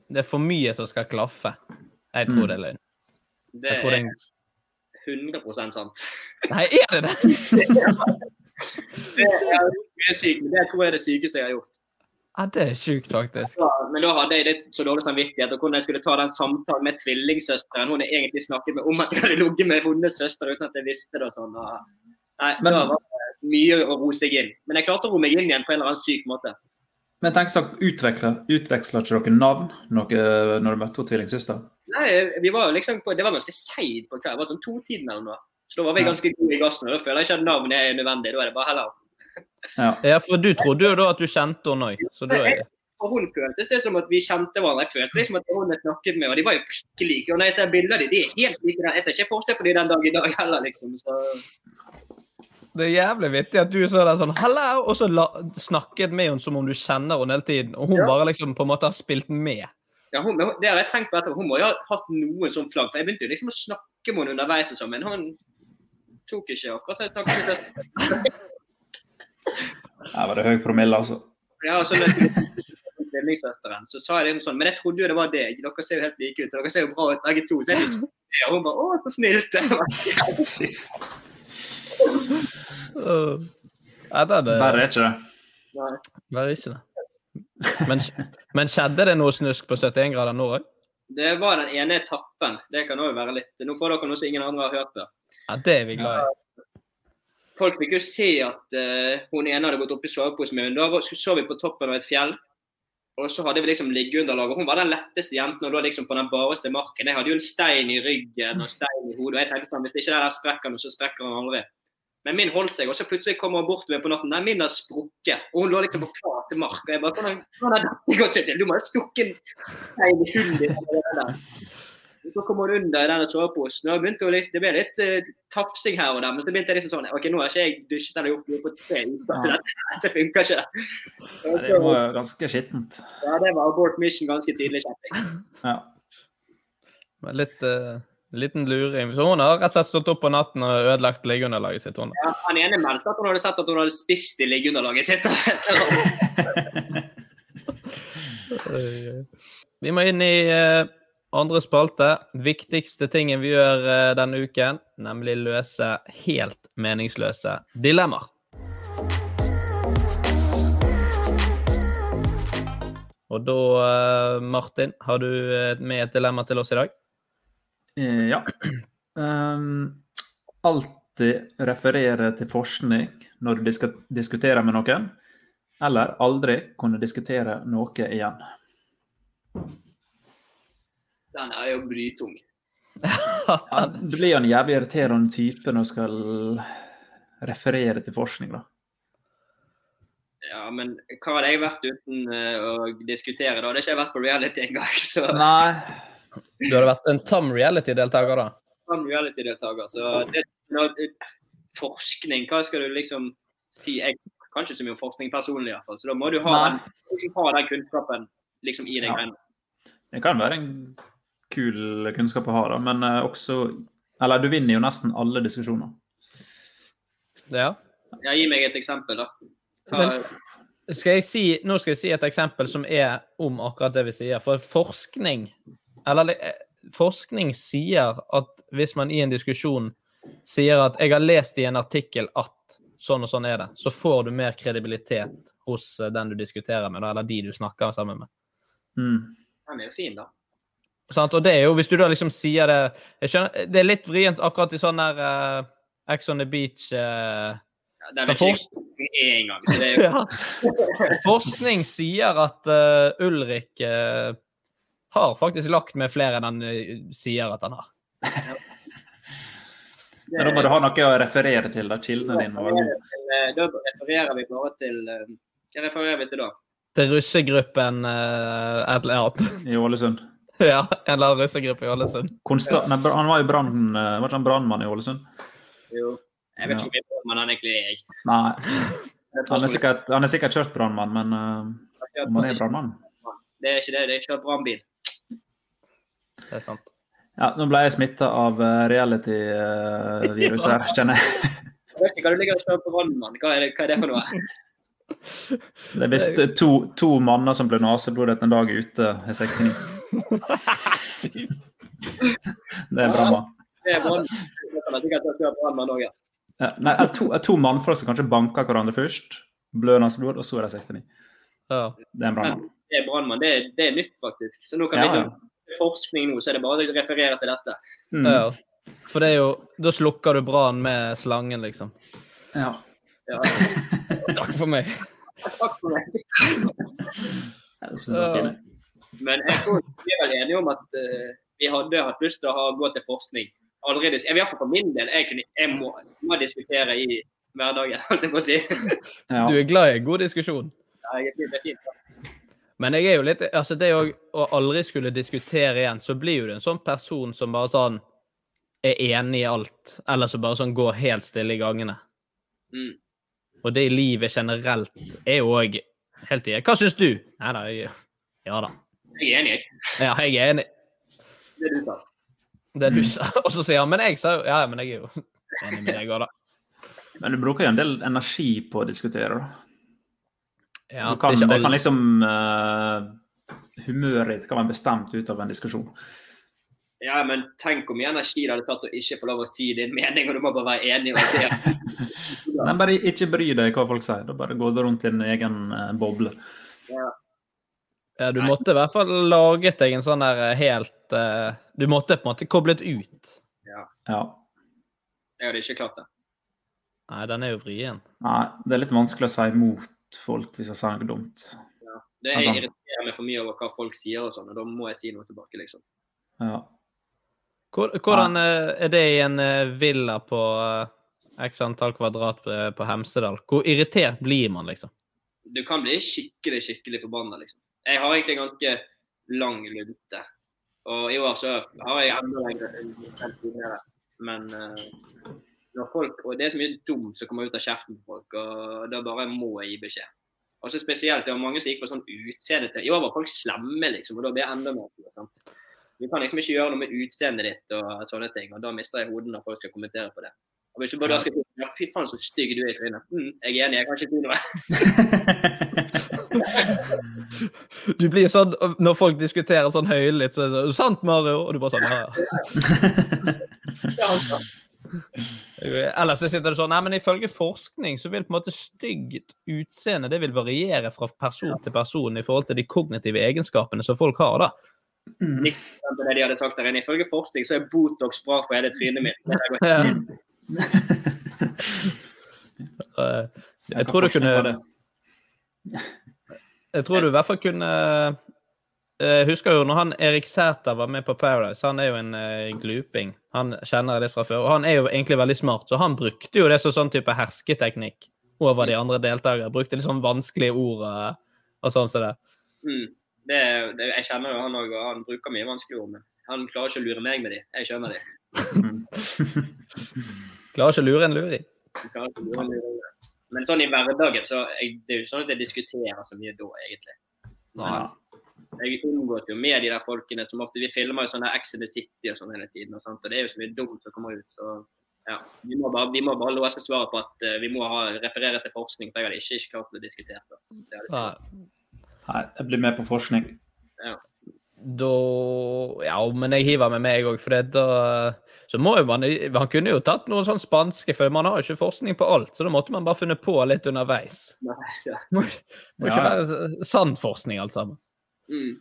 det er for mye som skal klaffe. Jeg tror Mm. det er løgn. Det Jeg er er 100 sant. Nei, er det det? *laughs* Det er mye sykt, men det tror jeg er det sykeste jeg har gjort. Ja, det er sjukt, faktisk. Ja, men da hadde jeg litt så dårlig samvittighet og hvordan jeg skulle ta den samtalen med tvillingsøsteren. Hun har egentlig snakket med om at jeg hadde ligget med hennes søster uten at jeg visste det. og sånn. Og, nei, Men- Da var det mye å ro seg inn. Men jeg klarte å ro meg inn igjen på en eller annen syk måte. Men tenk sagt, utveksler, utveksler ikke dere navn noe, når du møtte tvillingsøster? Nei, vi var liksom på, Det var ganske seigt på hva, Det var sånn to-tiden eller noe. Så da var vi ganske gode i gassen. og Da føler jeg ikke at navn er nødvendig. Da er det bare heller Ja. Ja, for du trodde jo da at du kjente henne òg. Så da er For hun føltes det som at vi kjente hverandre. Jeg følte liksom at hun snakket med, og de var jo prikk like. Og når jeg ser bilder av dem, de er helt like. den- Jeg ser ikke forskjell på dem den dag i dag heller, liksom. Så Det er jævlig vittig at du så der sånn 'hallo', og så la, snakket med henne som om du kjenner henne hele tiden. Og hun Ja. bare liksom på en måte har spilt med. Ja, hun, det har jeg tenkt på etterpå. Hun må jo ha hatt noen sånn flagg. For jeg begynte jo liksom å snakke med henne underveis, og sånn, men hun tok ikke akkurat. Så jeg snakket Her var det høy promille, altså. Ja, og så tvillingsøsteren, så sa jeg liksom sånn Men jeg trodde jo det var deg. Dere ser jo helt like ut. Dere ser jo bra ut begge to. Så jeg visste det, og hun bare Å, så snilt. Uh, det er det. Verre er ikke det. Nei. Verre ikke det. Men, men skjedde det noe snusk på 71 grader nord òg? Det var den ene etappen. Det kan òg være litt Nå får dere noe som ingen andre har hørt før. Ja, det er vi glad i. Folk fikk jo se at uh, hun ene hadde gått opp i soveposen min. Da så vi på toppen av et fjell. Og så hadde vi liksom liggeunderlag. og Hun var den letteste jenten og lå liksom på den bareste marken. Jeg hadde jo en stein i ryggen og stein i hodet. og jeg tenkte sånn, Hvis ikke det der sprekker nå, så sprekker han aldri. Men min holdt seg, og så plutselig kommer hun bort med på natten. Nei, min har sprukket. Og hun lå liksom på flate mark. Og jeg bare Hvordan hvordan har dette gått seg til? Du må ha stukket en hund i. Og Så kom hun under i denne soveposen. og begynte å liksom, Det ble litt uh, tafsing her og der. Men så begynte jeg liksom sånn OK, nå har ikke jeg dusjet eller gjort noe på tre uker. så *laughs* Dette, funker ikke. Og Det var ganske skittent. ja, det var abort mission ganske tidlig, kjente jeg. Ja. Men Litt uh, liten luring. Så hun har rett og slett stått opp på natten og ødelagt liggeunderlaget sitt. Hun. Ja, han ene meldte at hun hadde sett at hun hadde spist i liggeunderlaget sitt. *laughs* Vi må inn i eh, andre spalte. Viktigste tingen vi gjør eh, denne uken, nemlig løse helt meningsløse dilemmaer. Og da, eh, Martin, har du med et dilemma til oss i dag? Eh, Ja. Um, alltid referere til forskning når du disk diskuterer med noen, eller aldri kunne diskutere noe igjen. Den er jo blytung. Ja, du blir jo en jævlig irriterende type når du skal referere til forskning, da. Ja, men hva hadde jeg vært uten eh, å diskutere? Da Det hadde ikke jeg vært på reality engang. Så Nei. Du hadde vært en tam reality-deltaker, da? Tam reality-deltaker, så det, Forskning, hva skal du liksom si? Jeg kan ikke så mye om forskning personlig, i hvert fall. Så da må du ha, den, ha den kunnskapen liksom i deg. Ja. Det kan være en kul kunnskap å ha, da, men eh, også Eller du vinner jo nesten alle diskusjoner. Ja. Ja, gi meg et eksempel, da. Hva... Men- Skal jeg si, nå skal jeg si et eksempel som er om akkurat det vi sier. For forskning Eller eh, forskning sier at hvis man i en diskusjon sier at 'jeg har lest i en artikkel at' sånn og sånn er det, så får du mer kredibilitet hos eh, den du diskuterer med, eller de du snakker sammen med. Mm. den er jo fin, da. Sant? Og det er jo, hvis du da liksom sier det jeg skjønner, Det er litt vrient akkurat i sånn der uh, Ex on the beach uh, Ja, den er ikke forsk- jeg en gang. Så det er jo, *laughs* Ja. Forskning sier at uh, Ulrik eh, har faktisk lagt med flere enn han eh, sier at han har. *laughs* Men da må du ha noe å referere til. da, Kildene dine. Eh, Da refererer vi bare til eh, Hva refererer vi til da? Til russegruppen eh, et eller annet. I Ålesund. ja, en eller annen russegruppe i Ålesund. Konsta nei, han var jo brann, var ikke han brannmann i Ålesund? Jo. Jeg vet ikke hvor mye man egentlig er. Nei. *laughs* Han er sikkert, han er sikkert kjørt brannmann, men uh, om han er brannmann Det er ikke det. Det er kjørt brannbil. Det er sant. Ja, nå ble jeg smitta av eh, reality-viruset her, kjenner jeg. Jeg vet ikke hva du ligger og kjører på. Hva, er det- hva er det for noe? Det er visst to, to manner som ble naseblod etter en dag ute, i 69. Det er brannmann. Det er også, ja. Ja, nei, er to, er to mannfolk som kanskje banker hverandre først, blør naseblod, og så er de 69. Ja. Det er en brannmann. Det er brannmann. Det, det er nytt, faktisk. Så nå kan Ja, vi forskning nå, så er det bare å referere til dette. Mm. Ja. For det er jo Da slukker du brannen med slangen, liksom. Ja. Ja. *laughs* Takk for meg. Takk for meg. Jeg fint. Men jeg tror vi er vel enige om at uh, vi hadde hatt lyst til å ha, gå til forskning. Allerede, jeg, i hvert fall for min del. Jeg, kunne, jeg må, må diskutere i hverdagen, *laughs* holdt jeg på å si. Ja. Du er glad i god diskusjon. Ja, jeg, det er fint. Men jeg er jo litt Altså, det å, å aldri skulle diskutere igjen, så blir jo det en sånn person som bare sånn er enig i alt, eller som bare sånn går helt stille i gangene. Mm. Og det i livet generelt er jo òg helt i Hva syns du? Nei da, jeg Ja da. Jeg er enig, jeg. Ja, jeg er enig. Det du sa. Det du sa. Og så sier han Men jeg sa jo Ja, men jeg er jo enig med deg òg, da. Men du bruker jo en del energi på å diskutere, da. Ja, du kan, det er ikke det kan liksom uh, Humøret ditt kan være bestemt ut av en diskusjon. Ja, men tenk hvor mye energi det hadde tatt å ikke få lov å si din mening, og du må bare være enig. om det. *laughs* Nei, bare ikke bry deg hva folk sier. Da bare går du rundt i din egen uh, boble. Ja. Ja, du måtte i hvert fall laget deg en sånn der eh, helt uh, Du måtte på en måte koblet ut. Ja. Ja. Jeg hadde ikke klart det. Nei, den er jo vrien. Nei, det er litt vanskelig å si imot folk hvis jeg sa noe dumt. Ja. Det Altså- irriterer meg for mye over hva folk sier og sånn, og da må jeg si noe tilbake, liksom. Ja. Hvordan eh, er det i en eh, villa på eh, x antall kvadrat på, Hemsedal? Hvor irritert blir man, liksom? Du kan bli skikkelig, skikkelig forbanna, liksom. Jeg har egentlig ganske lang lunte. Og i år så har jeg enda lengre. Men når folk, og det er så mye dumt som kommer ut av kjeften på folk, og da bare må jeg gi beskjed. Og så spesielt, det var mange som gikk på sånn utseende til. I år var folk slemme, liksom, og da blir jeg enda mer sant? Du kan liksom ikke gjøre noe med utseendet ditt og sånne ting, og da mister jeg hodet når folk skal kommentere på det. Og hvis du bare da skal si ja, fy faen så stygg du er i trynet. Mm, jeg er enig, jeg kan ikke si noe. *laughs* Du blir sånn når folk diskuterer sånn høylytt, så er det sånn 'Sant, Mario?' Og du bare sånn ja, ja. *laughs* *laughs* Ellers så sitter det sånn Nei, men ifølge forskning så vil på en måte stygt utseende det vil variere fra person til person i forhold til de kognitive egenskapene som folk har, da. 90 av det de hadde sagt der inne. Ifølge forskning så er Botox bra for hele trynet mitt. Ja. *laughs* Eh, Jeg tror du kunne Jeg tror du i hvert fall kunne Jeg husker jo når han Erik Sæther var med på Paradise, han er jo en uh, gluping. Han kjenner det fra før. Og han er jo egentlig veldig smart, så han brukte jo det som sånn type hersketeknikk over de andre deltakere. Brukte litt sånn vanskelige ord uh, og sånn som det. Mm. Det, det, jeg kjenner jo han òg, og han bruker mye vanskelige ord. Men han klarer ikke å lure meg med de. Jeg skjønner de. *laughs* Klarer ikke å lure en luring. Men sånn i hverdagen så jeg, Det er jo sånn at jeg diskuterer så mye da, egentlig. Men jeg omgås jo med de der folkene som ofte Vi filmer jo sånne Ex in the City og sånn hele tiden, og, sånt, og det er jo så mye dumt som kommer ut. så ja, Vi må bare, vi må bare låse svaret på at uh, vi må ha, referere til forskning, for jeg hadde ikke, ikke klart å diskutere det. altså. Nei. Jeg blir med på forskning. Ja. Da Ja, men jeg hiver med meg òg, for det, da Så må jo man Han kunne jo tatt noe sånn spanske, for man har jo ikke forskning på alt, så da måtte man bare funnet på litt underveis. Nei, så. Må, må ikke være sann forskning, alt sammen. Mm.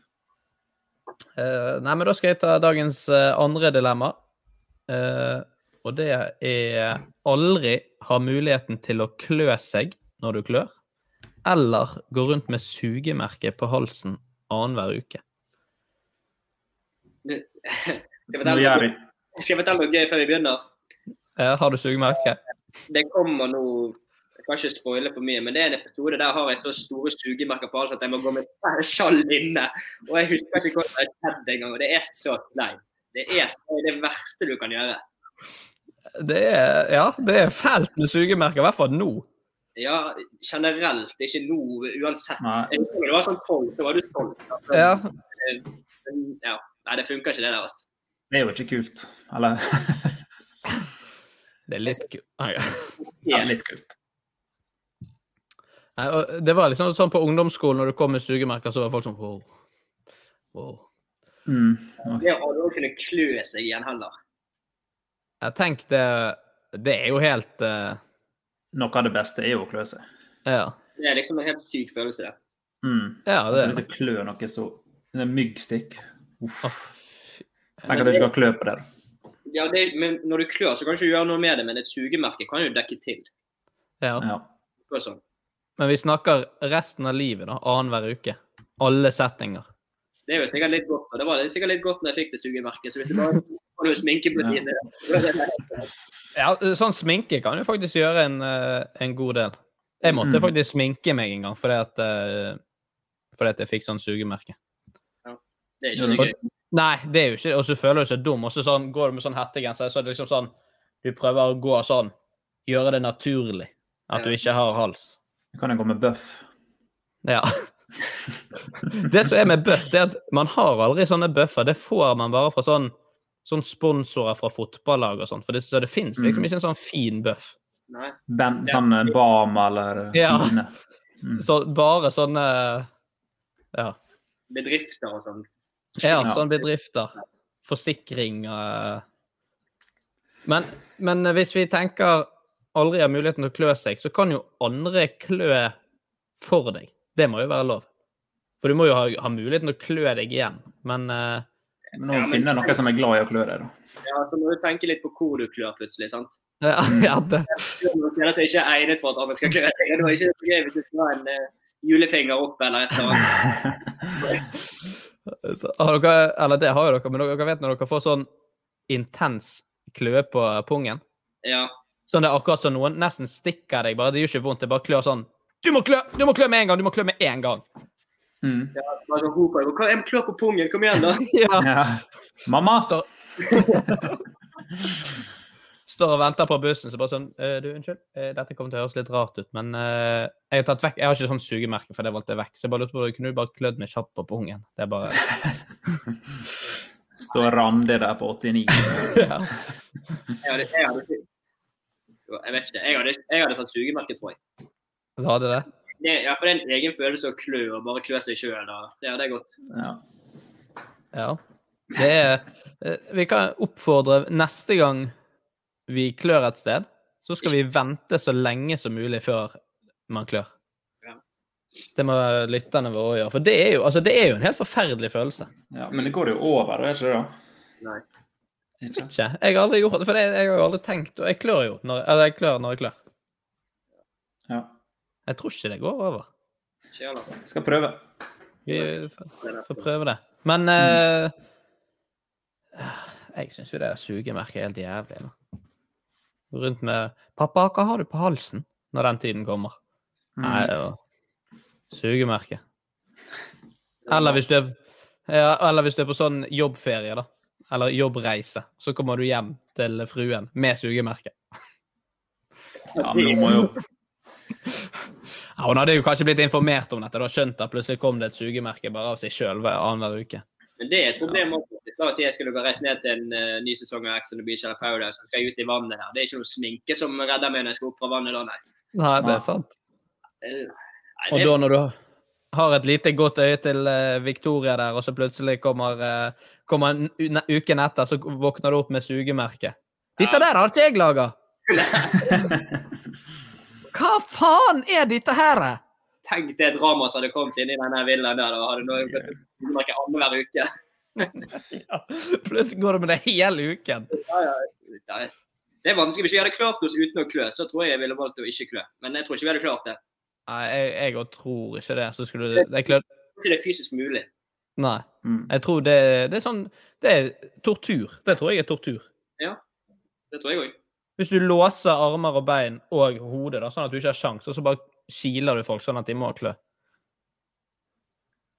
Eh, nei, men da skal jeg ta dagens uh, andre dilemma. Uh, og det er aldri ha muligheten til å klø seg når du klør, eller gå rundt med sugemerke på halsen annenhver uke. Det- *laughs* Skal jeg fortelle noe, skal jeg fortelle noe gøy før vi begynner? Eh, har du sugemerke? Det kommer nå Jeg kan ikke spoile for mye, men det er en episode der har jeg så store sugemerker på halsen at jeg må gå med skjall inne. Og jeg husker ikke hvordan det har skjedd engang, og det er så kleint. Det er det, er verste du kan gjøre. Det er, ja, det er fælt med sugemerker, i hvert fall nå. Ja, generelt, ikke nå uansett. Nei. Husker det var sånn tolv, så var du tolv. Altså, Ja, ja. Nei, det funker ikke det der, altså. Det er jo ikke kult. Eller det er litt kult. Ah, ja. ja, litt kult. Nei, og Det var liksom sånn på ungdomsskolen når du kom med sugemerker, så var folk sånn wow. wow. Mm. Det å kunne klø seg igjen heller. Jeg tenker det Det er jo helt uh... Noe av det beste er jo å klø seg. Ja. Det er liksom en helt syk følelse, det. Mm. Ja, det Hvis det klør noe så Det er myggstikk. Uff. Åh, Tenk at du ikke skal klø på det. Ja, det, men når du klør, så kan du ikke gjøre noe med det, men et sugemerke kan jo dekke til. Ja. Ja. Sånn. Men vi snakker resten av livet, da. Annenhver uke. Alle settinger. Det er jo sikkert litt godt, og det var sikkert litt godt når jeg fikk det sugemerket. Så hvis du bare får noe sminke på Ja. det lett. Ja, sånn sminke kan jo faktisk gjøre en, eh, en god del. Jeg måtte Mm. faktisk sminke meg en gang fordi at, eh, fordi at jeg fikk sånn sugemerke. Det er ikke så gøy. Nei, det er jo ikke Og så føler du seg dum. Og så sånn, går du med sånn hettegenser, så er det liksom sånn Du prøver å gå sånn Gjøre det naturlig. At du ikke har hals. Du kan jo gå med bøff. Ja. *laughs* Det som er med bøff, det er at man har aldri sånne bøffer. Det får man bare fra sånn, sånn sponsorer fra fotballag og sånt. For det, så det fins liksom Mm. ikke en sånn fin bøff. Nei. Ben, sånn ja. Bama eller Ja. Tine. Mm. Så bare sånne Ja. Bedrifter og sånn. Ja, sånne bedrifter. Forsikring og... men, men hvis vi tenker aldri har muligheten til å klø seg, så kan jo andre klø for deg. Det må jo være lov. For du må jo ha, ha muligheten til å klø deg igjen. Men uh, Men Nå finner jeg noen som er glad i å klø deg, da. Ja, så må du tenke litt på hvor du klør plutselig, sant? ja, *laughs* ja, det, Det er altså ikke egnet for at andre skal klø deg. Det var ikke så gøy hvis du skal ha en eh, julefinger opp eller et eller annet. så, *laughs* har dere, eller det har jo dere, men dere vet når dere får sånn intens kløe på pungen? Ja. Sånn det er akkurat som noen nesten stikker deg. bare Det gjør ikke vondt, det bare klør sånn. Du må klø du må klø med en gang! Du må klø med en gang! Mm. ja bare roper «Ho, Hva- hva- Jeg må klø på pungen, kom igjen, da! *laughs* Ja. Ja. Mamma! Står, står og venter på bussen, så bare sånn «Eh, Du, unnskyld, eh, dette kommer til å høres litt rart ut, men uh, jeg har tatt vekk Jeg har ikke sånn sugemerke, for det valgte jeg vekk. Så jeg bare lurte på kunne du bare klødd meg kjapt på pungen. Det er bare Står Randi der på *laughs* 89. ja. Jeg hadde, jeg hadde, jeg vet ikke. Jeg hadde, jeg hadde tatt sugemerke, tror jeg. Du hadde det? Det, ja, for det er en egen følelse å klø og bare klø seg sjøl. Det hadde jeg godt. Ja. Ja. Det er eh, Vi kan oppfordre neste gang vi klør et sted, så skal vi vente så lenge som mulig før man klør. Det må lytterne våre gjøre. For det er, jo, altså, det er jo en helt forferdelig følelse. ja, Men det går jo over, det er ikke det? da? Nei. Ikke? Ikke? Jeg har aldri gjort det, for jeg, jeg har jo aldri tenkt Og jeg klør jo når, eller jeg klør når jeg klør. Ja. Jeg tror ikke det går over. Jeg skal prøve. Vi får prøve det. Men eh, Jeg syns jo det der sugemerket er helt jævlig. Da. Rundt med 'Pappa, hva har du på halsen?' når den tiden kommer. Nei, det var sugemerke. Eller hvis du er ja, eller hvis du er på sånn jobbferie, da. Eller jobbreise. Så kommer du hjem til fruen med sugemerke. Ja, men hun må jo *laughs* Ja, Hun hadde jo kanskje blitt informert om dette, da skjønt at plutselig kom det et sugemerke bare av seg sjøl annenhver uke. Men det er et problem også. La oss si jeg skulle reist ned til en eh, ny sesong av Ex on the Beach eller Paradise, så skal jeg ut i vannet her. Det er ikke noe sminke som redder meg når jeg skal opp fra vannet da, nei. Nei, det er sant. Nei, det er... Og da når du har et lite godt øye til eh, Victoria der, og så plutselig kommer, eh, kommer uken etter, så våkner du opp med sugemerke. Dette der har ikke jeg laga! *laughs* Hva faen er dette her? Tenk det dramaet som hadde kommet inn i denne villaen der. Da hadde noe gått sugemerke annenhver uke. *laughs* Ja, plutselig går du med det hele uken. Ja, ja. Ja, Det er vanskelig. Hvis vi hadde klart oss uten å klø, så tror jeg jeg ville valgt å ikke klø. Men jeg tror ikke vi hadde klart det. Nei, jeg, jeg tror ikke det. Så skulle du det er klart ikke det er fysisk mulig. Nei. Mm. Jeg tror det, det er sånn Det er tortur. Det tror jeg er tortur. Ja. Det tror jeg òg. Hvis du låser armer og bein og hodet, da, sånn at du ikke har sjans, og så bare kiler du folk sånn at de må klø.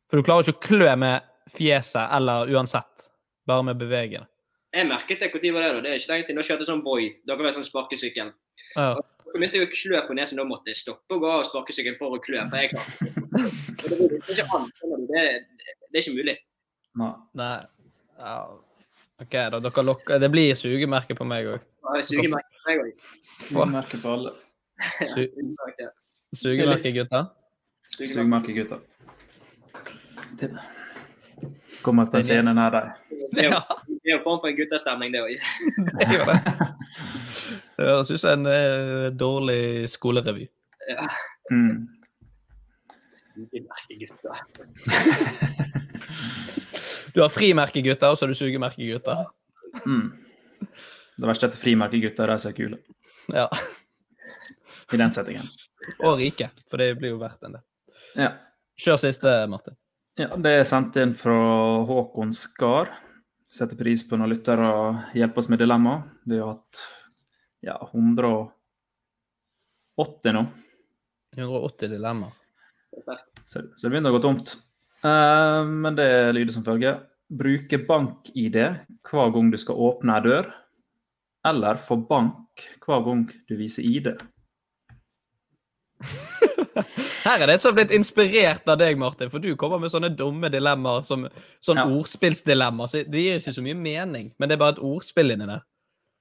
For du klarer ikke å klø med fjeset eller uansett. Bare med å bevege det. Jeg merket det når var det da. Det er ikke lenge siden. Da kjørte jeg sånn boy. Dere vet sånn sparkesykkel. Ja. Så begynte jeg å klø på nesen. Da måtte jeg stoppe og gå av sparkesykkelen for å klø. For jeg klarte det. Det. Det, det er ikke mulig. Nei. Ja. OK, da. Dere lokker Det blir sugemerke på meg òg. sugemerke på meg. Jeg òg. Sugemerke på alle. Su sugemerke, gutter? Sugemerke, gutter. Kommer på scenen nær deg. Det er jo jo en form for en guttestemning, det òg. *laughs* *laughs* det høres ut som en eh, dårlig skolerevy. Ja. Mm. *laughs* Du har frimerkegutter, og så har du sugemerkegutter. Mm. Det verste er at frimerkegutter er så kule Ja. i den settingen. Og rike, for det blir jo verdt en del. Ja. Kjør siste, Martin. ja. Det er sendt inn fra Håkon Skar. Setter pris på når lyttere hjelper oss med dilemma. Vi har hatt ja, 180 nå, 180 dilemmaer. så, så det begynner å gå tomt. Uh, men det lyder som følger. Bruke bank-ID hver gang du skal åpne ei dør, eller få bank hver gang du viser ID. *laughs* Her er det som har blitt inspirert av deg, Martin, for du kommer med sånne dumme dilemmaer som sånn ordspillsdilemmaer. Så det gir ikke så mye mening, men det er bare et ordspill inni der.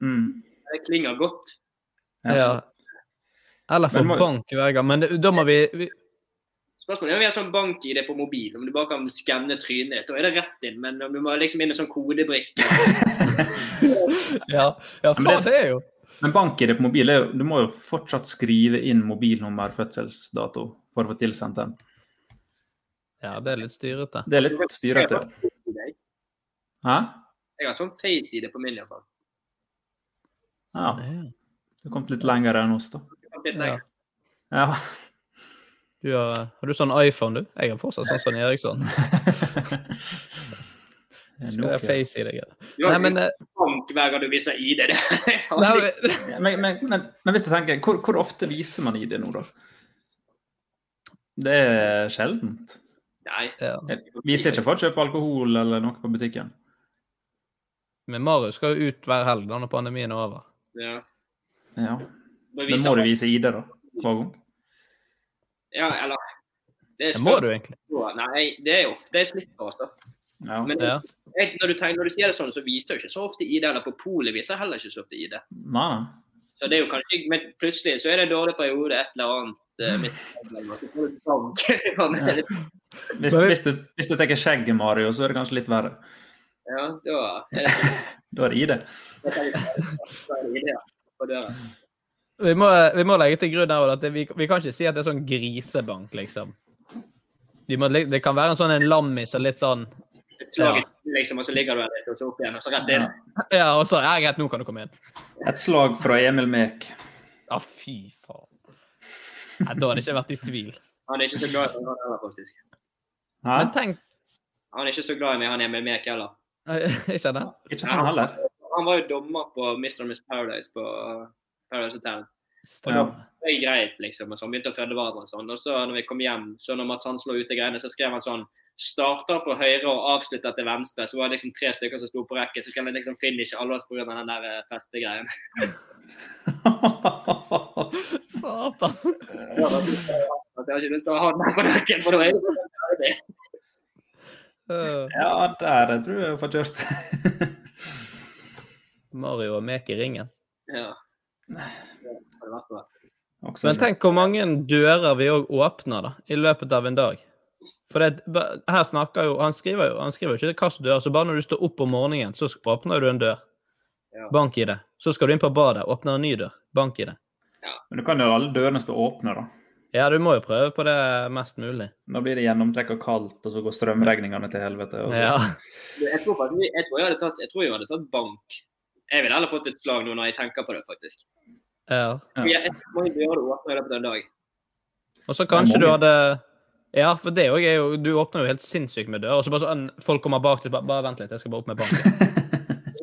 Mm. Det klinger godt. Ja. Eller få Men må- bank hver gang. Men det, da må vi, vi Spørsmålet er om vi har sånn bank-ID på mobil, om du bare kan skanne trynet ditt. Da er det rett inn, men om du må liksom inn i sånn kodebrikke *laughs* Ja, ja faen, det- ser jeg jo Men bank-ID på mobil er jo Du må jo fortsatt skrive inn mobilnummer, fødselsdato, for å få tilsendt den. Ja, det er litt styrete. Det er litt styrete. Hæ? Jeg har sånn face-ID på min, iallfall. Ja. Du har kommet litt lenger enn oss, da. Ja. Ja. Du har, *laughs* har du sånn iPhone, du? Jeg har fortsatt sånn som Eriksson. Skal jeg face i deg? Har Nei, men eh, hver gang du viser ID. Det *laughs* Nei, men, men, men, men hvis du tenker, hvor, hvor ofte viser man ID nå, da? Det er sjeldent. Nei. Viser ikke folk kjøpe alkohol eller noe på butikken? Men Marius skal jo ut hver helg når pandemien er over. Ja. Ja. Men må du vise ID, da? Hver gang? Ja, eller det er Det må du egentlig. Nei, det er jo ofte jeg slipper, altså. Ja. Men Ja. jeg, når, du tenker, når du sier det sånn, så viser jo ikke så ofte ID. Eller på polet viser heller ikke så ofte ID. Nei. Så det er jo kanskje Men plutselig så er det en dårlig periode, et eller annet. eh, *laughs* litt- Hvis, hvis, du, hvis du tar skjegget, Mario, så er det kanskje litt verre. Ja, da er det Da er det ja, døra. Vi må, vi må legge til grunn her at det, vi, vi kan ikke si at det er sånn grisebank, liksom. Vi må, det kan være en sånn en lammis og litt sånn Slaget, liksom, og så ligger du der litt, og så opp igjen, og så rett inn. Ja, og så Ja, greit, nå kan du komme inn. Et slag fra Emil Mek. Ja, fy faen. Nei, da hadde jeg ikke vært i tvil. Han er ikke så glad i meg, han heller, faktisk. Hæ? Men tenk Han er ikke så glad i meg, han Emil Mek heller. Ikke det? Ikke han heller. Han var jo dommer på Mr. and Miss Paradise på Paradise Hotel. Og det greit, liksom. og så Han begynte å føde hverandre og sånn. Og så når vi kom hjem, så når Mats Hansen lå ute i greiene, så skrev han sånn Starter fra høyre og avslutter til venstre. Så var det liksom tre stykker som sto på rekke. Så skulle han liksom finishe alle oss pga. den der eh, festegreien. Satan. Ja, da- Jeg har ikke lyst til å ha den her på nakken, for da er det. Uh, Ja, der tror jeg jeg får kjørt. *laughs* Mario og Mek i ringen. Ja. Men tenk hvor mange dører vi òg åpner da, i løpet av en dag. For det, her snakker jo, Han skriver jo han skriver jo ikke hvilke dører, så bare når du står opp om morgenen, så åpner du en dør. Ja. Bank i det. Så skal du inn på badet, åpner en ny dør. Bank i det. Men du kan jo alle dørene stå åpne, da. Ja, du må jo prøve på det mest mulig. Nå blir det gjennomtrekk og kaldt, og så går strømregningene til helvete. Og så. Ja. Jeg tror, faktisk, jeg, tror jeg, hadde tatt, jeg tror jeg hadde tatt bank. Jeg ville heller fått et slag nå når jeg tenker på det, faktisk. ja. Jeg, jeg, mange dører du åpner i løpet av en dag. Og så kanskje du hadde Ja, for det òg er jo Du åpner jo helt sinnssykt med dør, og så bare sånn Folk kommer bak til bare, bare vent litt, jeg skal bare opp med bank. *laughs*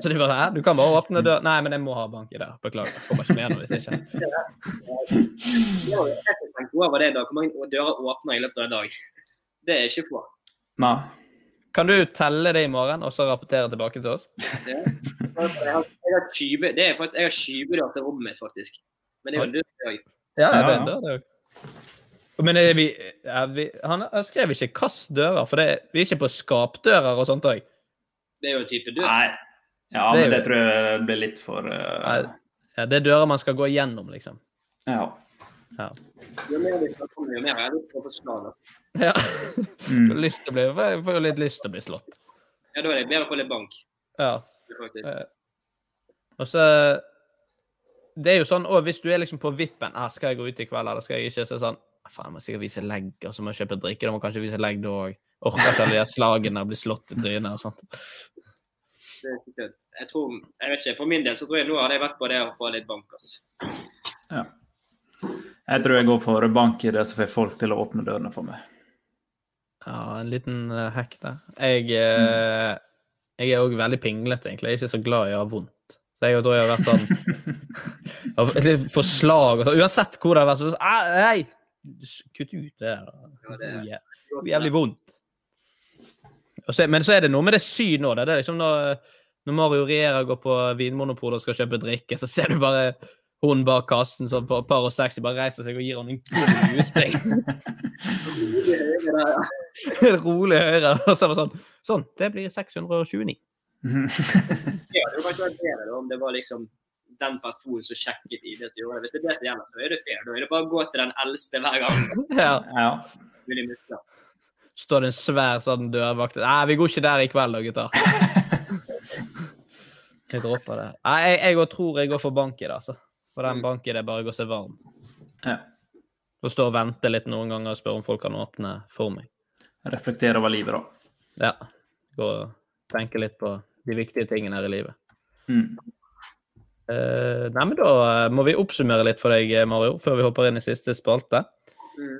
så de bare Hæ, du kan bare åpne døra Nei, men jeg må ha bank i det. Beklager. Jeg kommer ikke med noe hvis ikke. *laughs* Hvor mange dører åpner i løpet av en dag. Det er ikke få. Nei. Kan du telle det i morgen, og så rapportere tilbake til oss? Det, jeg har, 20, det er faktisk, jeg har 20 dører til rommet mitt, faktisk. Men det er jo en dør Ja, det er dør, det òg. Men er vi, er vi, han han skrev ikke 'kast dører, for det, vi er ikke på skapdører og sånt òg. Det er jo en type dør. Nei. Ja, Det er men jo- det tror jeg blir litt for uh, Ja, det er dører man skal gå gjennom, liksom. Ja. Ja. Jo mer vi snakker om det, jo mer å få slag. ja. Mm. *laughs* Lyst til å bli, jeg får jo litt lyst til å bli slått. Ja, da er det bedre å få litt bank. Ja. Eh, Og så Det er jo sånn og hvis du er liksom på vippen ah, 'Skal jeg gå ut i kveld, eller skal jeg ikke?' Så er det sånn «Ah, Faen, jeg må sikkert vise legg, og så må jeg kjøpe drikke. Da må jeg kanskje vise legg da òg. Orker ikke alle de slagene og bli slått i trynet og sånt. Det er ikke kødd. Jeg tror, jeg vet ikke, For min del så tror jeg nå hadde jeg vært på det å få litt bank. altså. ja. Jeg tror jeg går for bank i det, så får folk til å åpne dørene for meg. Ja, en liten uh, hack der. Jeg, eh, jeg er òg veldig pinglete, egentlig. Jeg er ikke så glad i å ha vondt. Så jeg tror jeg har vært sånn *laughs* av- litt For slag og sånn. Uansett hvor det har vært, så ah, Nei! Kutt ut det der. Ja, det er- jævlig vondt. Og så, men så er det noe med det synet òg. Det er liksom når, når Mario Riera går på Vinmonopolet og skal kjøpe drikke, så ser du bare hun bak kassen sånn på par og sexy bare reiser seg og gir han en god justing. *laughs* Rolig høyre. Og så var det sånn Sånn, det blir 629. *laughs* Ja, det var kanskje bedre da, om det var liksom den personen som sjekket ID som gjorde det. Hvis det er det som gjelder, så er det fair. Da er det bare å gå til den eldste hver gang. *laughs* Ja. Ja. Står det en svær sånn dørvakt Nei, vi går ikke der i kveld da, gutter. *laughs* Jeg dropper det. Nei, jeg, jeg tror jeg går for bank i det, altså. For den bank er det bare går seg varm. Ja. Og stå og vente litt noen ganger og spørre om folk kan åpne for meg. Reflektere over livet, da. Ja. Gå og tenke litt på de viktige tingene her i livet. Mm. Uh, nei, men da eh, må vi oppsummere litt for deg, Mario, før vi hopper inn i siste spalte. Mm.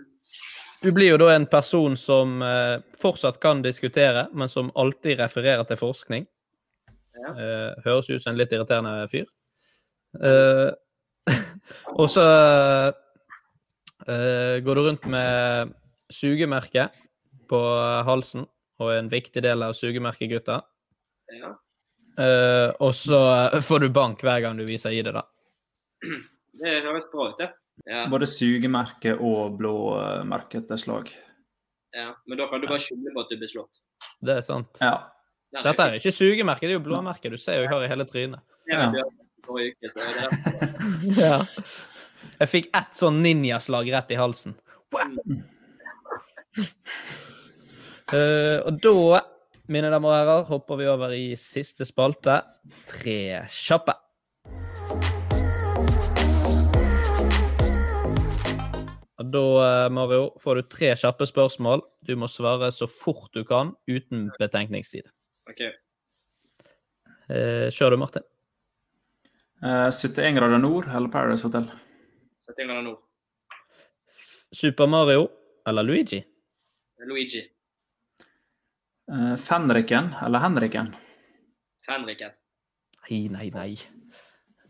Du blir jo da en person som eh, fortsatt kan diskutere, men som alltid refererer til forskning. Ja. Eh, høres ut som en litt irriterende fyr. Eh, *laughs* og så eh, går du rundt med sugemerke på halsen, og er en viktig del av sugemerkegutta. Ja. Eh, og så får du bank hver gang du viser i det, da. Det høres bra ut, det. Ja. Både sugemerke og blåmerke etter slag. ja. Men da kan du bare skylde på at du blir slått. Det er sant. Ja. Dette er ikke sugemerke, det er jo blåmerke. Du ser jo jeg har i hele trynet. Derfor. *laughs* Ja. Jeg fikk ett sånn ninjaslag rett i halsen. *laughs* Eh, og da, mine damer og herrer, hopper vi over i siste spalte. Tre kjappe. Og da, eh, Mario, får du tre kjappe spørsmål. Du må svare så fort du kan, uten betenkningstid. OK. Eh, Kjør du, Martin. Eh, 71 grader nord eller Paradise Hotel? 71 grader nord. Super Mario eller Luigi? Luigi. Eh, Fenriken eller Henriken? Henriken. Nei, nei, nei.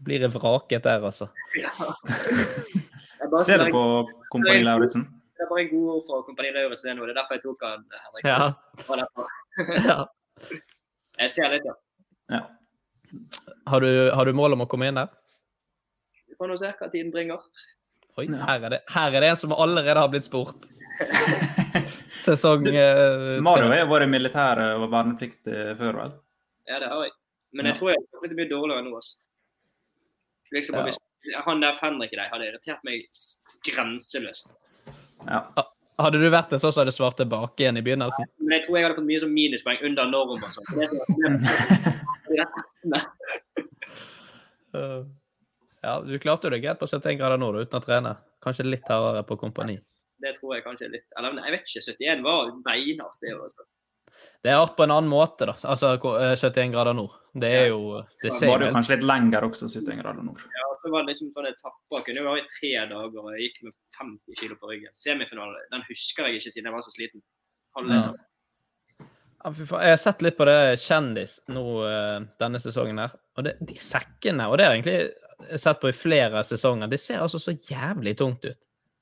Blir det vraket der, altså. Ja. *laughs* Bare Ser du på Kompani Lauritzen? Det er bare en god ord for Kompani Lauritzen nå. Det er derfor jeg tok han, Henrik. Ja. *laughs* Jeg ser litt, ja. Ja. Har, du, har du mål om å komme inn der? Vi får nå se hva tiden bringer. Oi, her er, det, her er det en som allerede har blitt spurt. *laughs* Sesong eh, Mario har vært militær og vernepliktig før, vel? Ja, det har jeg. Men jeg Ja. tror jeg har blitt mye dårligere nå. Altså. Liksom, Ja. Han der Fenrik i deg hadde irritert meg grenseløst. Ja. Hadde du vært det så hadde hadde svart tilbake igjen i begynnelsen? Men jeg tror jeg hadde fått mye sånn minuspoeng under norm og sånn. *laughs* Ja, du klarte jo det greit på 71 grader nord uten å trene. Kanskje litt hardere på kompani. Det tror jeg kanskje litt Eller jeg vet ikke. 71 var beinhardt. det altså. Det er art på en annen måte, da. Altså eh, 71 grader nord. Det er jo Det ser Var det jo kanskje litt lenger også, 71 grader nord. Ja, så var det liksom sånn etapper. Kunne jo være i tre dager, og jeg gikk med 50 kilo på ryggen. Semifinale, den husker jeg ikke siden jeg var så sliten. Halve Ja. Ja, fy faen. Jeg har sett litt på det Kjendis nå eh, denne sesongen her. Og det, de sekkene, og det har jeg egentlig sett på i flere sesonger, det ser altså så jævlig tungt ut.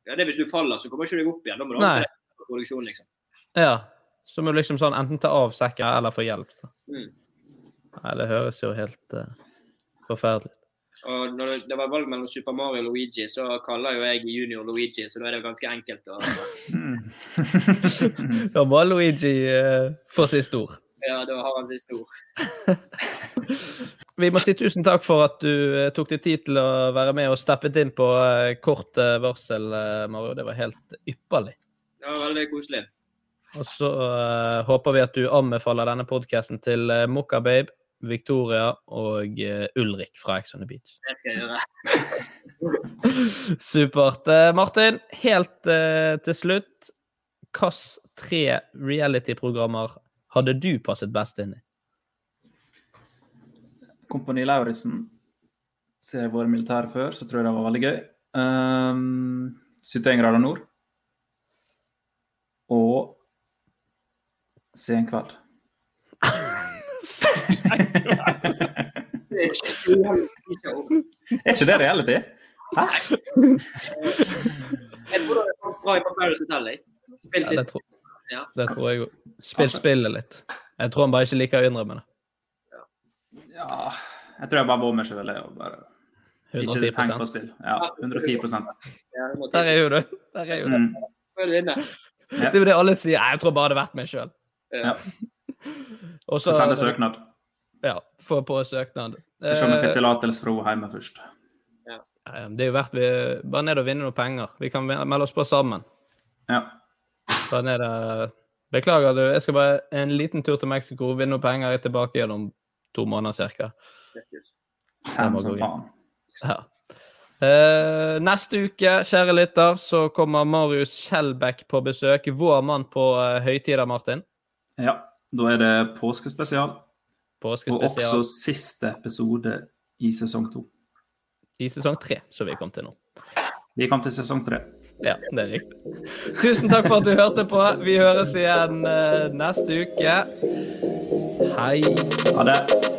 Ja, det er Hvis du faller, så kommer ikke du deg opp igjen. Da må du ha produksjon, liksom. Ja. Så må du liksom sånn enten ta av sekken eller få hjelp. Så. Mm. Nei, det høres jo helt uh, forferdelig ut. Og når det, var valg mellom Super Mario og Luigi, så kaller jo jeg junior Luigi, så da er det jo ganske enkelt. å... *laughs* Da må Luigi uh, få siste ord. Ja, da har han siste ord. *laughs* Vi må si tusen takk for at du eh, tok deg tid til å være med og steppet inn på kort varsel, Mario. Det var helt ypperlig. Det var veldig koselig. Og så uh, håper vi at du anbefaler denne podkasten til uh, Mokka Babe, Victoria og uh, Ulrik fra Ex on the Beach. Det skal jeg gjøre. *laughs* Supert. Martin, helt til slutt. Hvilke tre reality-programmer hadde du passet best inn i? Kompani Lauritzen. Ser jeg vært militær før, så tror jeg det var veldig gøy. Um, 71 grader nord. Og Sen kveld. Det er ikke Er ikke det reality? Hæ? Jeg tror det er bra i Paradise Hotel. Spilt Ja, det, litt. tror, Ja. det tror jeg òg. Spill spillet litt. Jeg tror han bare ikke liker å innrømme det. Ja, jeg tror jeg bare var meg sjøl. Ikke tenk på 110 spill. Ja, 110 Ja, Der er jo du. Der er jo du. mm. Det er jo det alle sier. Jeg tror bare det har vært meg sjøl. Ja. *laughs* Også, Sende søknad. Ja, få på søknad. Få se om vi Eh, får tillatelse fra henne hjemme først. Ja. Det er jo verdt vi Bare ned og vinne noen penger. Vi kan melde oss på sammen. Ja. Bare ned og Beklager, du. Jeg skal bare en liten tur til Mexico, vinne noen penger, jeg er tilbake igjen om to måneder ca. Ja. Eh, neste uke, kjære lytter, så kommer Marius Skjelbæk på besøk. Vår mann på uh, høytider, Martin. Ja, da er det påskespesial. Og også siste episode i sesong to. i sesong tre, som vi kom til nå. Vi kom til sesong tre. Ja, det er riktig. Tusen takk for at du hørte på. Vi høres igjen eh, neste uke. Hei. Ha det.